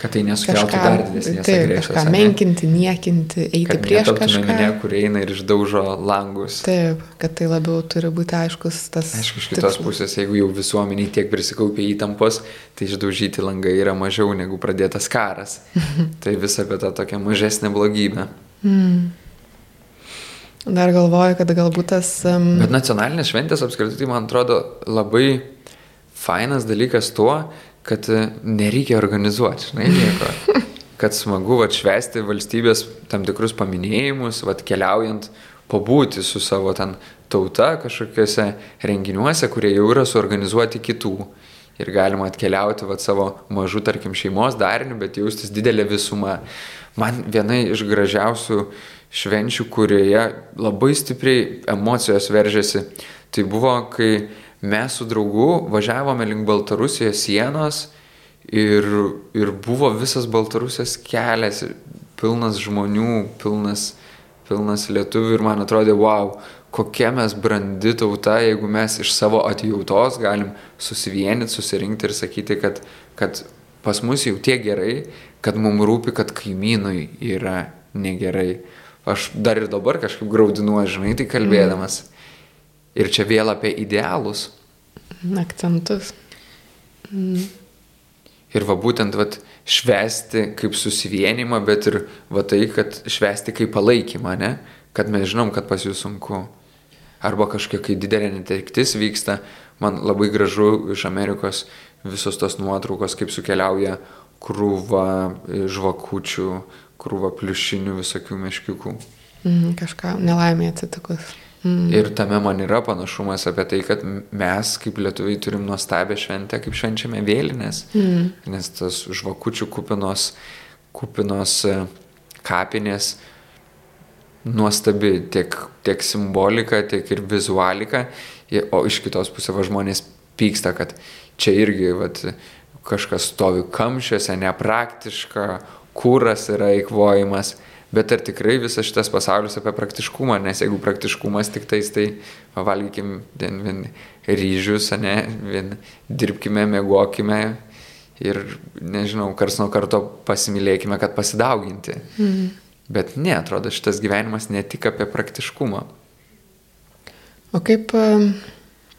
Kad tai nesukeltų kažką, dar didesnės taip, agresijos. Kažką menkinti, niekinti, eiti kad prieš kažką. Minė, kur eina ir išdaužo langus. Taip, kad tai labiau turi būti aiškus tas. Aišku, iš kitos tikslas. pusės, jeigu jau visuomeniai tiek prisikaupia įtampos, tai išdaužyti langai yra mažiau negu pradėtas karas. tai vis apie tą tokią mažesnę blogybę. Mm. Dar galvoju, kad galbūt tas... Um... Bet nacionalinės šventės apskritai, tai man atrodo, labai fainas dalykas tuo, kad e, nereikia organizuoti, žinai, nieko. Kad smagu atšvesti valstybės tam tikrus paminėjimus, vat keliaujant, pabūti su savo ten tauta kažkokiuose renginiuose, kurie jau yra suorganizuoti kitų. Ir galima atkeliauti vat, savo mažų, tarkim, šeimos darinių, bet jaustis didelė visuma. Man viena iš gražiausių švenčių, kurioje labai stipriai emocijos veržėsi, tai buvo, kai mes su draugu važiavome link Baltarusijos sienos ir, ir buvo visas Baltarusijos kelias, pilnas žmonių, pilnas, pilnas lietuvių ir man atrodė, wow, kokia mes brandi tauta, jeigu mes iš savo atjautos galim susivienyti, susirinkti ir sakyti, kad, kad pas mus jau tiek gerai, kad mums rūpi, kad kaimynui yra negerai. Aš dar ir dabar kažkaip graudinuoju, žinai, tai kalbėdamas. Mm. Ir čia vėl apie idealus. Akcentus. Mm. Ir va būtent vat, švesti kaip susivienimą, bet ir va tai, kad švesti kaip palaikymą, ne? kad mes žinom, kad pas jūs sunku. Arba kažkokia, kai didelė netektis vyksta, man labai gražu iš Amerikos visos tos nuotraukos, kaip sukeliauja krūva žvakučių, krūva pliušinių visokių meškiukų. Mm, kažką nelaimė atsitikus. Mm. Ir tame man yra panašumas apie tai, kad mes kaip lietuviai turim nuostabią šventę, kaip švenčiame vėlinės. Mm. Nes tas žvakučių kupinos, kupinos e, kapinės nuostabi tiek, tiek simbolika, tiek ir vizualika. O iš kitos pusės va, žmonės pyksta, kad čia irgi vat, kažkas stovi kamščiuose, nepraktiška, kūras yra eikvojimas. Bet ar tikrai visas šitas pasaulis apie praktiškumą, nes jeigu praktiškumas tik tais, tai pavalgykim vien, vien ryžius, ne, vien dirbkime, mėgokime ir, nežinau, kars nuo karto pasimylėkime, kad pasidauginti. Mhm. Bet ne, atrodo, šitas gyvenimas ne tik apie praktiškumą. O kaip um,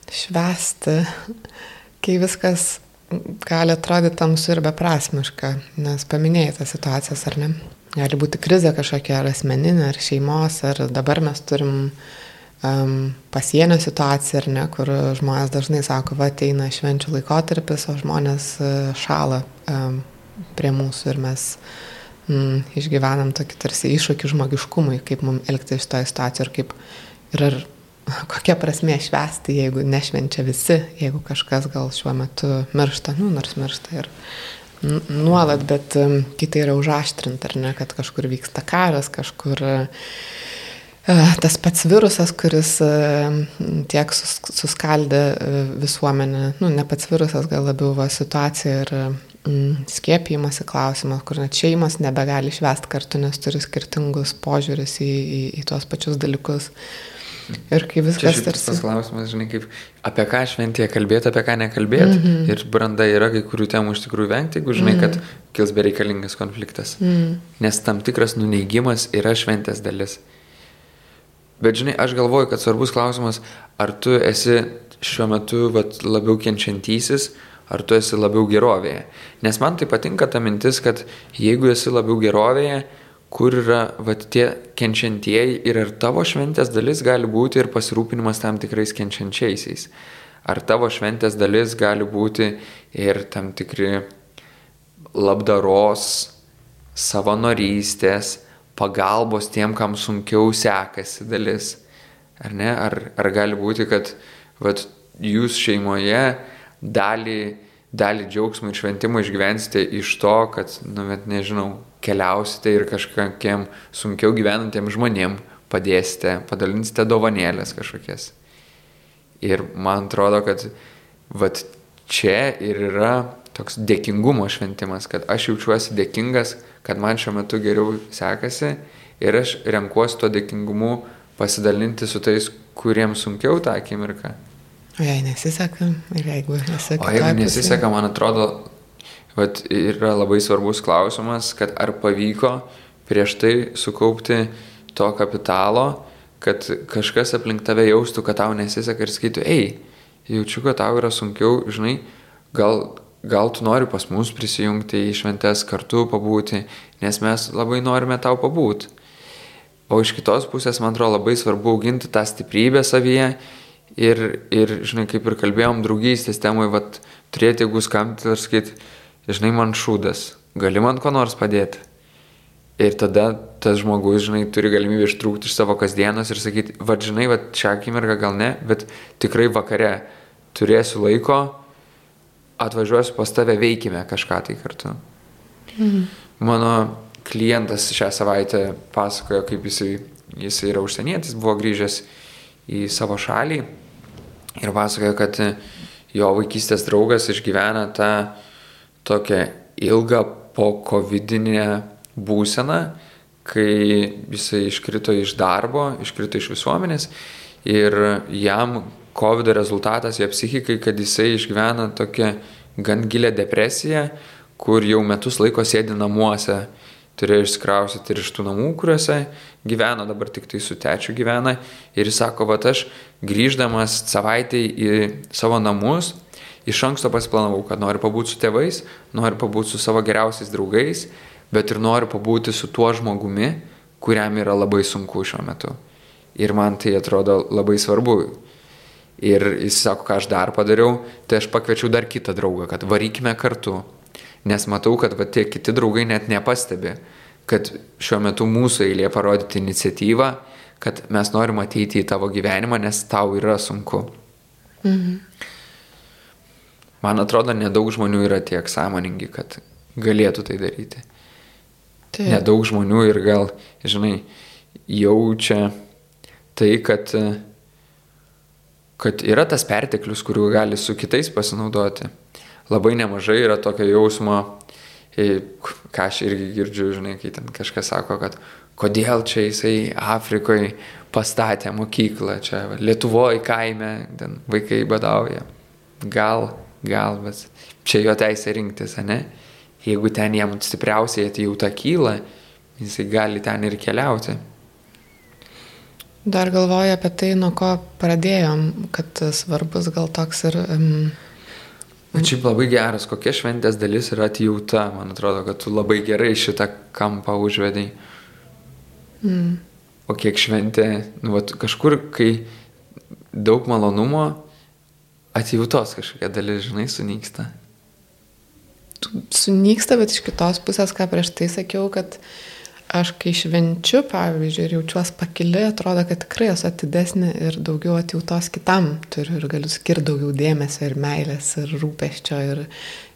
švesti, kai viskas gali atrodyti tamsu ir beprasmiška, nes paminėjai tas situacijas, ar ne? Gali būti krizė kažkokia ar asmeninė, ar šeimos, ar dabar mes turim um, pasienio situaciją, ar ne, kur žmonės dažnai sako, va ateina švenčių laikotarpis, o žmonės uh, šala um, prie mūsų ir mes um, išgyvenam tokį tarsi iššūkį žmogiškumui, kaip mums elgtis šitoje situacijoje ir kaip ir ar kokia prasmė švesti, jeigu nešvenčia visi, jeigu kažkas gal šiuo metu miršta, nu, nors miršta ir nuolat, bet kitai yra užaštrinta, ar ne, kad kažkur vyksta karas, kažkur e, tas pats virusas, kuris tiek suskaldė e, visuomenę, nu, ne pats virusas, gal labiau va, situacija ir mm, skiepijimasi klausimas, kur net šeimos nebegali švest kartu, nes turi skirtingus požiūris į, į, į tuos pačius dalykus. Ir kai viskas tarsi... Tas klausimas, žinai, kaip apie ką šventėje kalbėti, apie ką nekalbėti. Mm -hmm. Ir branda yra kai kurių temų iš tikrųjų vengti, jeigu žinai, mm -hmm. kad kils bereikalingas konfliktas. Mm -hmm. Nes tam tikras nuneigimas yra šventės dalis. Bet žinai, aš galvoju, kad svarbus klausimas, ar tu esi šiuo metu vat, labiau kenčiantysis, ar tu esi labiau gerovėje. Nes man tai patinka ta mintis, kad jeigu esi labiau gerovėje, kur yra vat, tie kenčiantieji ir ar tavo šventės dalis gali būti ir pasirūpinimas tam tikrais kenčiančiaisiais. Ar tavo šventės dalis gali būti ir tam tikri labdaros, savanorystės, pagalbos tiem, kam sunkiau sekasi dalis. Ar ne? Ar, ar gali būti, kad vat, jūs šeimoje dalį, dalį džiaugsmų ir šventimų išgyvensite iš to, kad, nu, bet nežinau, keliausite ir kažkokiem sunkiau gyvenantiem žmonėm padėsite, padalinsite dovanėlės kažkokias. Ir man atrodo, kad vat čia ir yra toks dėkingumo šventimas, kad aš jaučiuosi dėkingas, kad man šiuo metu geriau sekasi ir aš renkuosi tuo dėkingumu pasidalinti su tais, kuriems sunkiau tą akimirką. O jei nesiseka, ir jeigu nesiseka. O jeigu nesiseka, man atrodo, vat, yra labai svarbus klausimas, kad ar pavyko prieš tai sukaupti to kapitalo, kad kažkas aplink tave jaustų, kad tau nesiseka ir sakytų, ei, jaučiu, kad tau yra sunkiau, žinai, gal, gal tu nori pas mus prisijungti į šventes kartu pabūti, nes mes labai norime tau pabūti. O iš kitos pusės, man atrodo, labai svarbu auginti tą stiprybę savyje ir, ir žinai, kaip ir kalbėjom, draugystės temai, vat, turėti, jeigu skambti ir sakyti, žinai, man šūdas, gali man ko nors padėti. Ir tada tas žmogus, žinai, turi galimybę ištrūkti iš savo kasdienos ir sakyti, va, žinai, va, šią akimirką gal ne, bet tikrai vakare turėsiu laiko, atvažiuosiu pas tave, veikime kažką tai kartu. Mhm. Mano klientas šią savaitę pasakojo, kaip jisai, jisai yra užsienietis, buvo grįžęs į savo šalį ir pasakojo, kad jo vaikystės draugas išgyvena tą tokią ilgą po covidinę būseną, kai jisai iškrito iš darbo, iškrito iš visuomenės ir jam COVID rezultatas jo psichikai, kad jisai išgyvena tokią gan gilę depresiją, kur jau metus laiko sėdi namuose turėjo išsikraustyti ir iš tų namų, kuriuose gyveno, dabar tik tai su tečiu gyvena. Ir jis sako, va aš grįždamas savaitę į savo namus, iš anksto pasiplanavau, kad noriu pabūti su tėvais, noriu pabūti su savo geriausiais draugais, bet ir noriu pabūti su tuo žmogumi, kuriam yra labai sunku šiuo metu. Ir man tai atrodo labai svarbu. Ir jis sako, ką aš dar padariau, tai aš pakviečiau dar kitą draugą, kad varykime kartu nes matau, kad va, tie kiti draugai net nepastebi, kad šiuo metu mūsų eilė parodyti iniciatyvą, kad mes norim ateiti į tavo gyvenimą, nes tau yra sunku. Mhm. Man atrodo, nedaug žmonių yra tiek sąmoningi, kad galėtų tai daryti. Taip. Nedaug žmonių ir gal, žinai, jaučia tai, kad, kad yra tas perteklius, kuriuo gali su kitais pasinaudoti labai nemažai yra tokio jausmo, ką aš irgi girdžiu, žinai, kai ten kažkas sako, kad kodėl čia jisai Afrikoje pastatė mokyklą, čia Lietuvoje kaime, ten vaikai badauja. Gal, gal, bet čia jo teisė rinktis, ne? Jeigu ten jam stipriausiai atjauta kyla, jisai gali ten ir keliauti. Dar galvoju apie tai, nuo ko pradėjom, kad svarbus gal toks ir um, Bet šiaip labai geras, kokia šventės dalis yra atjauta. Man atrodo, kad tu labai gerai šitą kampą užvedai. Mm. O kiek šventė, nu, vat, kažkur, kai daug malonumo, atjautos kažkokia dalis, žinai, sunyksta. Sunyksta, bet iš kitos pusės, ką prieš tai sakiau, kad aš kai švenčiu, pavyzdžiui, ir jaučiuosi pakili, atrodo, kad tikrai esu atidesnė ir daugiau atjautos kitam turiu ir galiu skirti daugiau dėmesio ir meilės ir rūpeščio ir,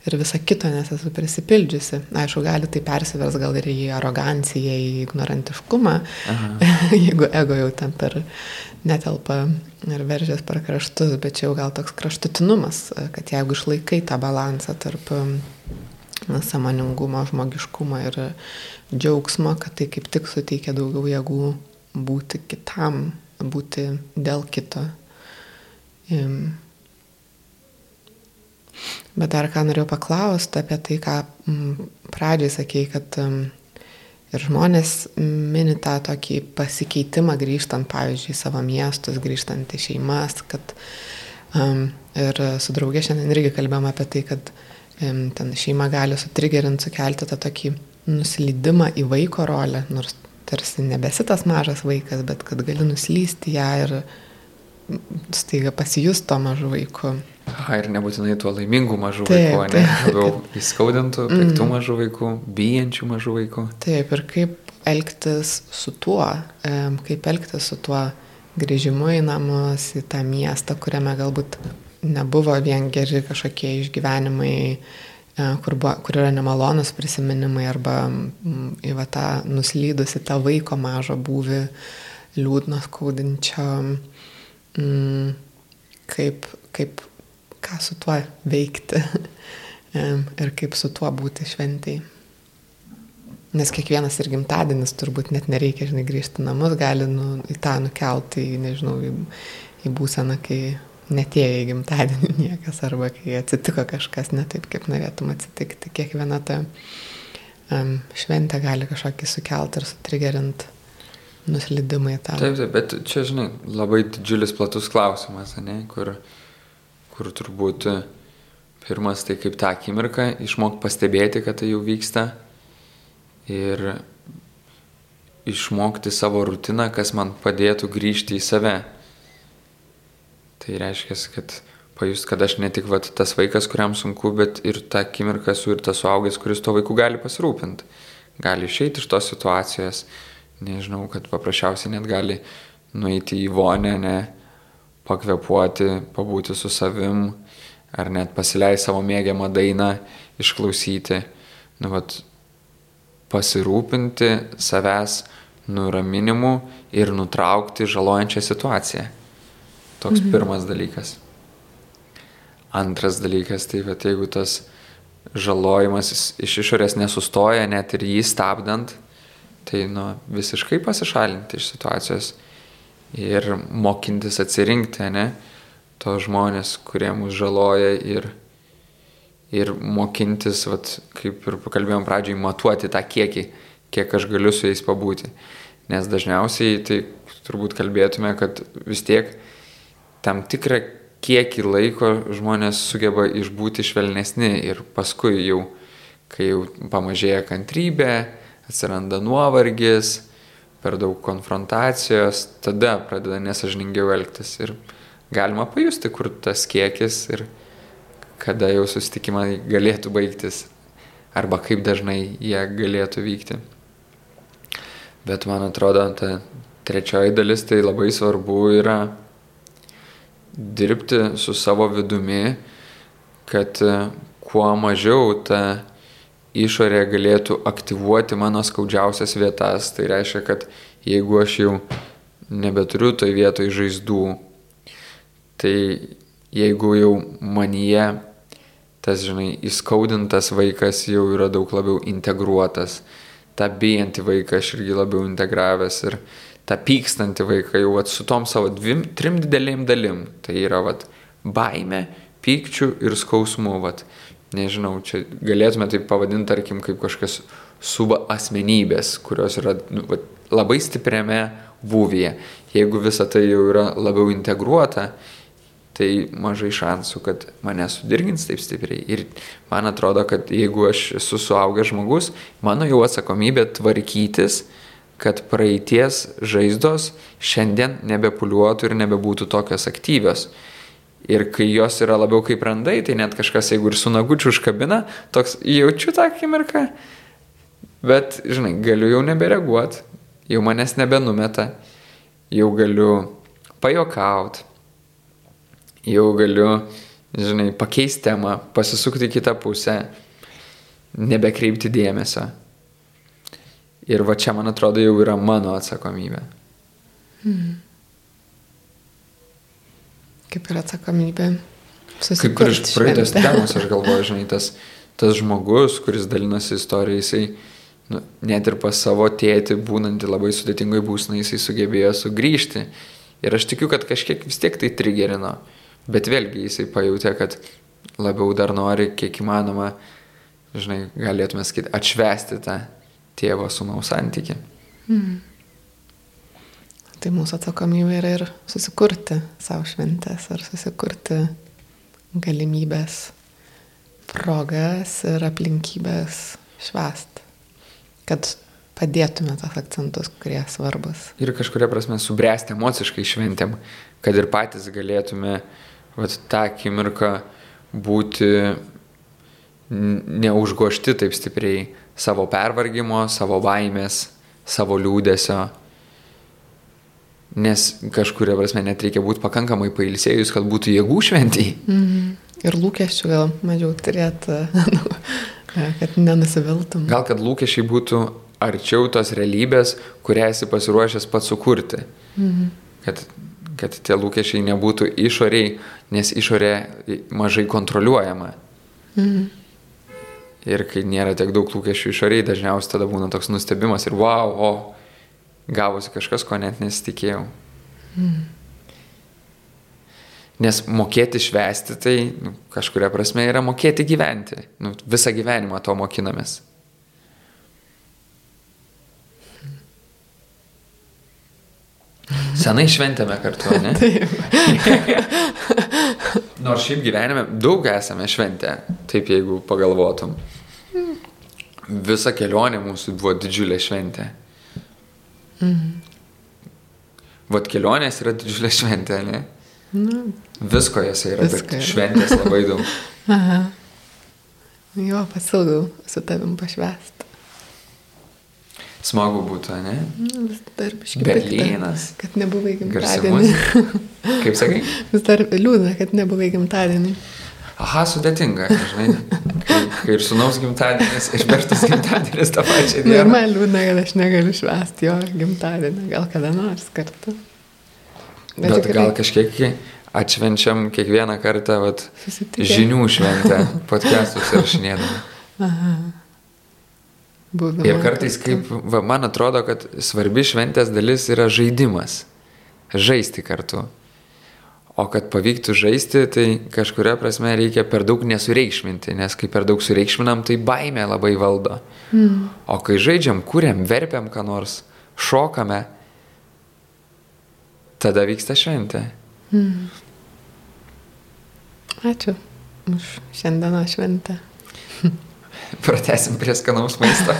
ir visą kitą, nes esu prisipildžiusi. Aišku, gali tai persivers gal ir į aroganciją, į ignorantiškumą, jeigu ego jau ten per netelpa ir veržės per kraštus, bet čia jau gal toks kraštutinumas, kad jeigu išlaikai tą balansą tarp samoningumo, žmogiškumo ir džiaugsmo, kad tai kaip tik suteikia daugiau jėgų būti kitam, būti dėl kito. Bet dar ką norėjau paklausti apie tai, ką pradžiai sakėjai, kad ir žmonės mini tą tokį pasikeitimą grįžtant, pavyzdžiui, į savo miestus, grįžtant į šeimas, kad um, ir su draugė šiandien irgi kalbėjom apie tai, kad um, ten šeima gali sutrigerinti, sukelti tą tokį nuslydimą į vaiko rolę, nors tarsi nebesi tas mažas vaikas, bet kad gali nuslysti ją ir staiga pasijus to mažu vaiku. Aha, ir nebūtinai tuo laimingu mažu taip, vaiku, ne? Labiau įskaudintų, piktų mm. mažų vaikų, bijančių mažų vaikų. Taip, ir kaip elgtis su tuo, kaip elgtis su tuo grįžimu į namus, į tą miestą, kuriame galbūt nebuvo vien geri kažkokie išgyvenimai, E, kur, buvo, kur yra nemalonus prisiminimai arba į va, tą nuslydusi tą vaiko mažą būvį, liūdno skaudinčio. Mm, kaip, kaip ką su tuo veikti ir kaip su tuo būti šventiai. Nes kiekvienas ir gimtadienis turbūt net nereikia, žinai, grįžti namus, gali nu, į tą nukelti, į, nežinau, į, į būseną, kai netėjo į gimtadienį niekas arba kai atsitiko kažkas ne taip, kaip norėtum atsitikti. Kiekviena ta um, šventė gali kažkokį sukelti ir sutrigerint nuslydimai tą. Taip, taip, bet čia, žinai, labai didžiulis platus klausimas, ne, kur, kur turbūt pirmas tai kaip tą akimirką išmokti pastebėti, kad tai jau vyksta ir išmokti savo rutiną, kas man padėtų grįžti į save. Tai reiškia, kad pajust, kad aš ne tik vat, tas vaikas, kuriam sunku, bet ir tą akimirką esu ir tas suaugęs, kuris to vaiku gali pasirūpinti. Gali išeiti iš tos situacijos, nežinau, kad paprasčiausiai net gali nueiti į vonę, ne, pakvepuoti, pabūti su savim, ar net pasileisti savo mėgiamą dainą, išklausyti. Nu, vat, pasirūpinti savęs nuraminimu ir nutraukti žalojančią situaciją. Toks mhm. pirmas dalykas. Antras dalykas, tai bet jeigu tas žalojimas iš išorės nesustoja, net ir jį stabdant, tai nu, visiškai pasišalinti iš situacijos ir mokintis atsirinkti, ne, to žmonės, kurie mus žaloja ir ir mokintis, vat, kaip ir pakalbėjom pradžiai, matuoti tą kiekį, kiek aš galiu su jais pabūti. Nes dažniausiai tai turbūt kalbėtume, kad vis tiek tam tikrą kiekį laiko žmonės sugeba išbūti švelnesni ir paskui jau, kai jau pamažėja kantrybė, atsiranda nuovargis, per daug konfrontacijos, tada pradeda nesažiningiau elgtis ir galima pajusti, kur tas kiekis ir kada jau susitikimai galėtų baigtis arba kaip dažnai jie galėtų vykti. Bet man atrodo, ta trečioji dalis tai labai svarbu yra dirbti su savo vidumi, kad e, kuo mažiau ta išorė galėtų aktyvuoti mano skaudžiausias vietas. Tai reiškia, kad jeigu aš jau nebeturiu toj vietoj žaizdų, tai jeigu jau manyje tas, žinai, įskaudintas vaikas jau yra daug labiau integruotas, tą bijantį vaiką aš irgi labiau integravęs ir tą pykstantį vaiką jau vat, su tom savo dvim, trim didelėm dalim. Tai yra vat, baime, pykčių ir skausmu. Vat. Nežinau, čia galėtume tai pavadinti, tarkim, kaip kažkas suba asmenybės, kurios yra nu, vat, labai stipriame būvyje. Jeigu visa tai jau yra labiau integruota, tai mažai šansų, kad mane sudirgins taip stipriai. Ir man atrodo, kad jeigu aš esu suaugęs žmogus, mano jau atsakomybė tvarkytis, kad praeities žaizdos šiandien nebepuliuotų ir nebebūtų tokios aktyvios. Ir kai jos yra labiau kaip randai, tai net kažkas, jeigu ir su nagučiu užkabina, toks jaučiu tą akimirką, bet, žinai, galiu jau nebereaguoti, jau manęs nebenumeta, jau galiu pajokauti, jau galiu, žinai, pakeisti temą, pasisukti kitą pusę, nebekreipti dėmesio. Ir va čia, man atrodo, jau yra mano atsakomybė. Hmm. Kaip ir atsakomybė. Kaip ir iš praeitos temos, aš galvoju, žinai, tas, tas žmogus, kuris dalinasi istoriją, jisai nu, net ir pas savo tėtį, būnantį labai sudėtingoje būsnai, jisai sugebėjo sugrįžti. Ir aš tikiu, kad kažkiek vis tiek tai trigerino. Bet vėlgi jisai pajutė, kad labiau dar nori, kiek įmanoma, žinai, galėtume sakyti, atšvesti tą tėvo sunaus santyki. Mm. Tai mūsų atsakomybė yra ir susikurti savo šventės, ar susikurti galimybės, progas ir aplinkybės švest, kad padėtume tas akcentus, kurie svarbus. Ir kažkuria prasme subręsti emociškai šventėm, kad ir patys galėtume vat, tą akimirką būti neužgošti taip stipriai savo pervargimo, savo baimės, savo liūdėsio. Nes kažkuria prasme net reikia būti pakankamai pailsėjus, kad būtų jėgų šventiai. Mm -hmm. Ir lūkesčių gal mažiau turėtų, kad nenusiviltum. Gal kad lūkesčiai būtų arčiau tos realybės, kurią esi pasiruošęs pats sukurti. -hmm. Kad kad tie lūkesčiai nebūtų išoriai, nes išorė mažai kontroliuojama. Mhm. Ir kai nėra tiek daug lūkesčių išoriai, dažniausiai tada būna toks nustebimas ir wow, o gavosi kažkas, ko net nesitikėjau. Mhm. Nes mokėti švesti tai nu, kažkuria prasme yra mokėti gyventi. Nu, visą gyvenimą to mokinamės. Senai šventėme kartu, ne? Nors šiaip gyvenime daug esame šventę, taip jeigu pagalvotum. Visa kelionė mūsų buvo didžiulė šventė. Mhm. Vat kelionės yra didžiulė šventė, ne? Nu, Visko jose yra, bet yra. šventės labai daug. Aha. Jo, pasilgau su tavim pašvest. Smagu būtų, ne? Nu, vis dar biškai. Berlynas. Kad nebuvai gimtadienį. Kaip sakai? Vis dar liūdna, kad nebuvai gimtadienį. Aha, sudėtinga, žinai. Kai, ir sunaus gimtadienis, ir bertas gimtadienis tą pačią dieną. Ir man liūdna, kad aš negaliu švęsti jo gimtadienį, gal kada nors kartu. Bet, Bet tikrai... gal kažkiek atšvenčiam kiekvieną kartą vat, žinių šventę, podcastus įrašinėdami. Aha. Būdama ir kartais, kaip va, man atrodo, kad svarbi šventės dalis yra žaidimas. Žaisti kartu. O kad pavyktų žaisti, tai kažkuria prasme reikia per daug nesureikšminti, nes kai per daug sureikšminam, tai baimė labai valdo. Mm. O kai žaidžiam, kuriam, verpiam ką nors, šokame, tada vyksta šventė. Mm. Ačiū už šiandieną šventę. Pratesim prie skanaus maisto.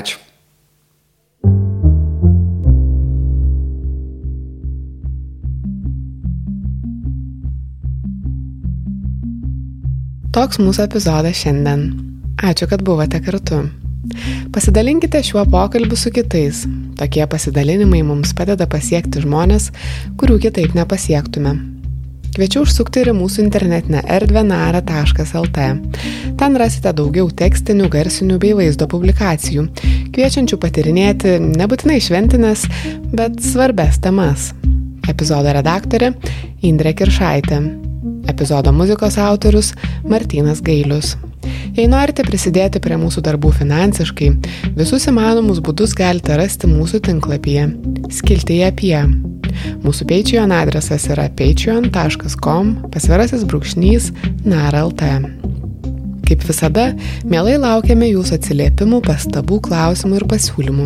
Ačiū. Toks mūsų epizodas šiandien. Ačiū, kad buvote kartu. Pasidalinkite šiuo pokalbiu su kitais. Tokie pasidalinimai mums padeda pasiekti žmonės, kurių kitaip nepasiektume. Kviečiu užsukti ir mūsų internetinę erdvę nara.lt. Ten rasite daugiau tekstinių, garsinių bei vaizdo publikacijų, kviečiančių patirinėti nebūtinai šventinės, bet svarbes temas. Epizodo redaktorė Indrė Kiršaitė. Epizodo muzikos autorius Martinas Gailius. Jei norite prisidėti prie mūsų darbų finansiškai, visus įmanomus būdus galite rasti mūsų tinklapyje skiltyje apie Mūsų Patreon adresas yra patreon.com pasvirasis brūkšnys naralt. Kaip visada, mielai laukiame jūsų atsiliepimų, pastabų, klausimų ir pasiūlymų.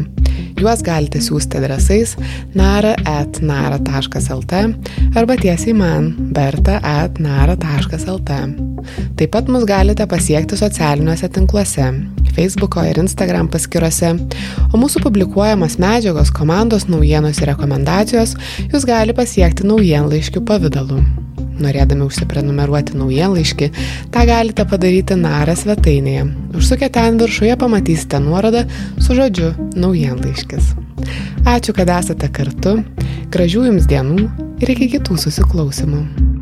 Juos galite siūsti adresais nara.nara.lt arba tiesiai man berta.nara.lt. Taip pat mus galite pasiekti socialiniuose tinkluose Facebooko ir Instagram paskyrose, o mūsų publikuojamos medžiagos, komandos naujienos ir rekomendacijos jūs gali pasiekti naujienlaiškių pavydalu. Norėdami užsiprenumeruoti naujienlaiškį, tą galite padaryti NARA svetainėje. Užsukę ten viršuje pamatysite nuorodą su žodžiu naujienlaiškis. Ačiū, kad esate kartu, gražių jums dienų ir iki kitų susiklausimų.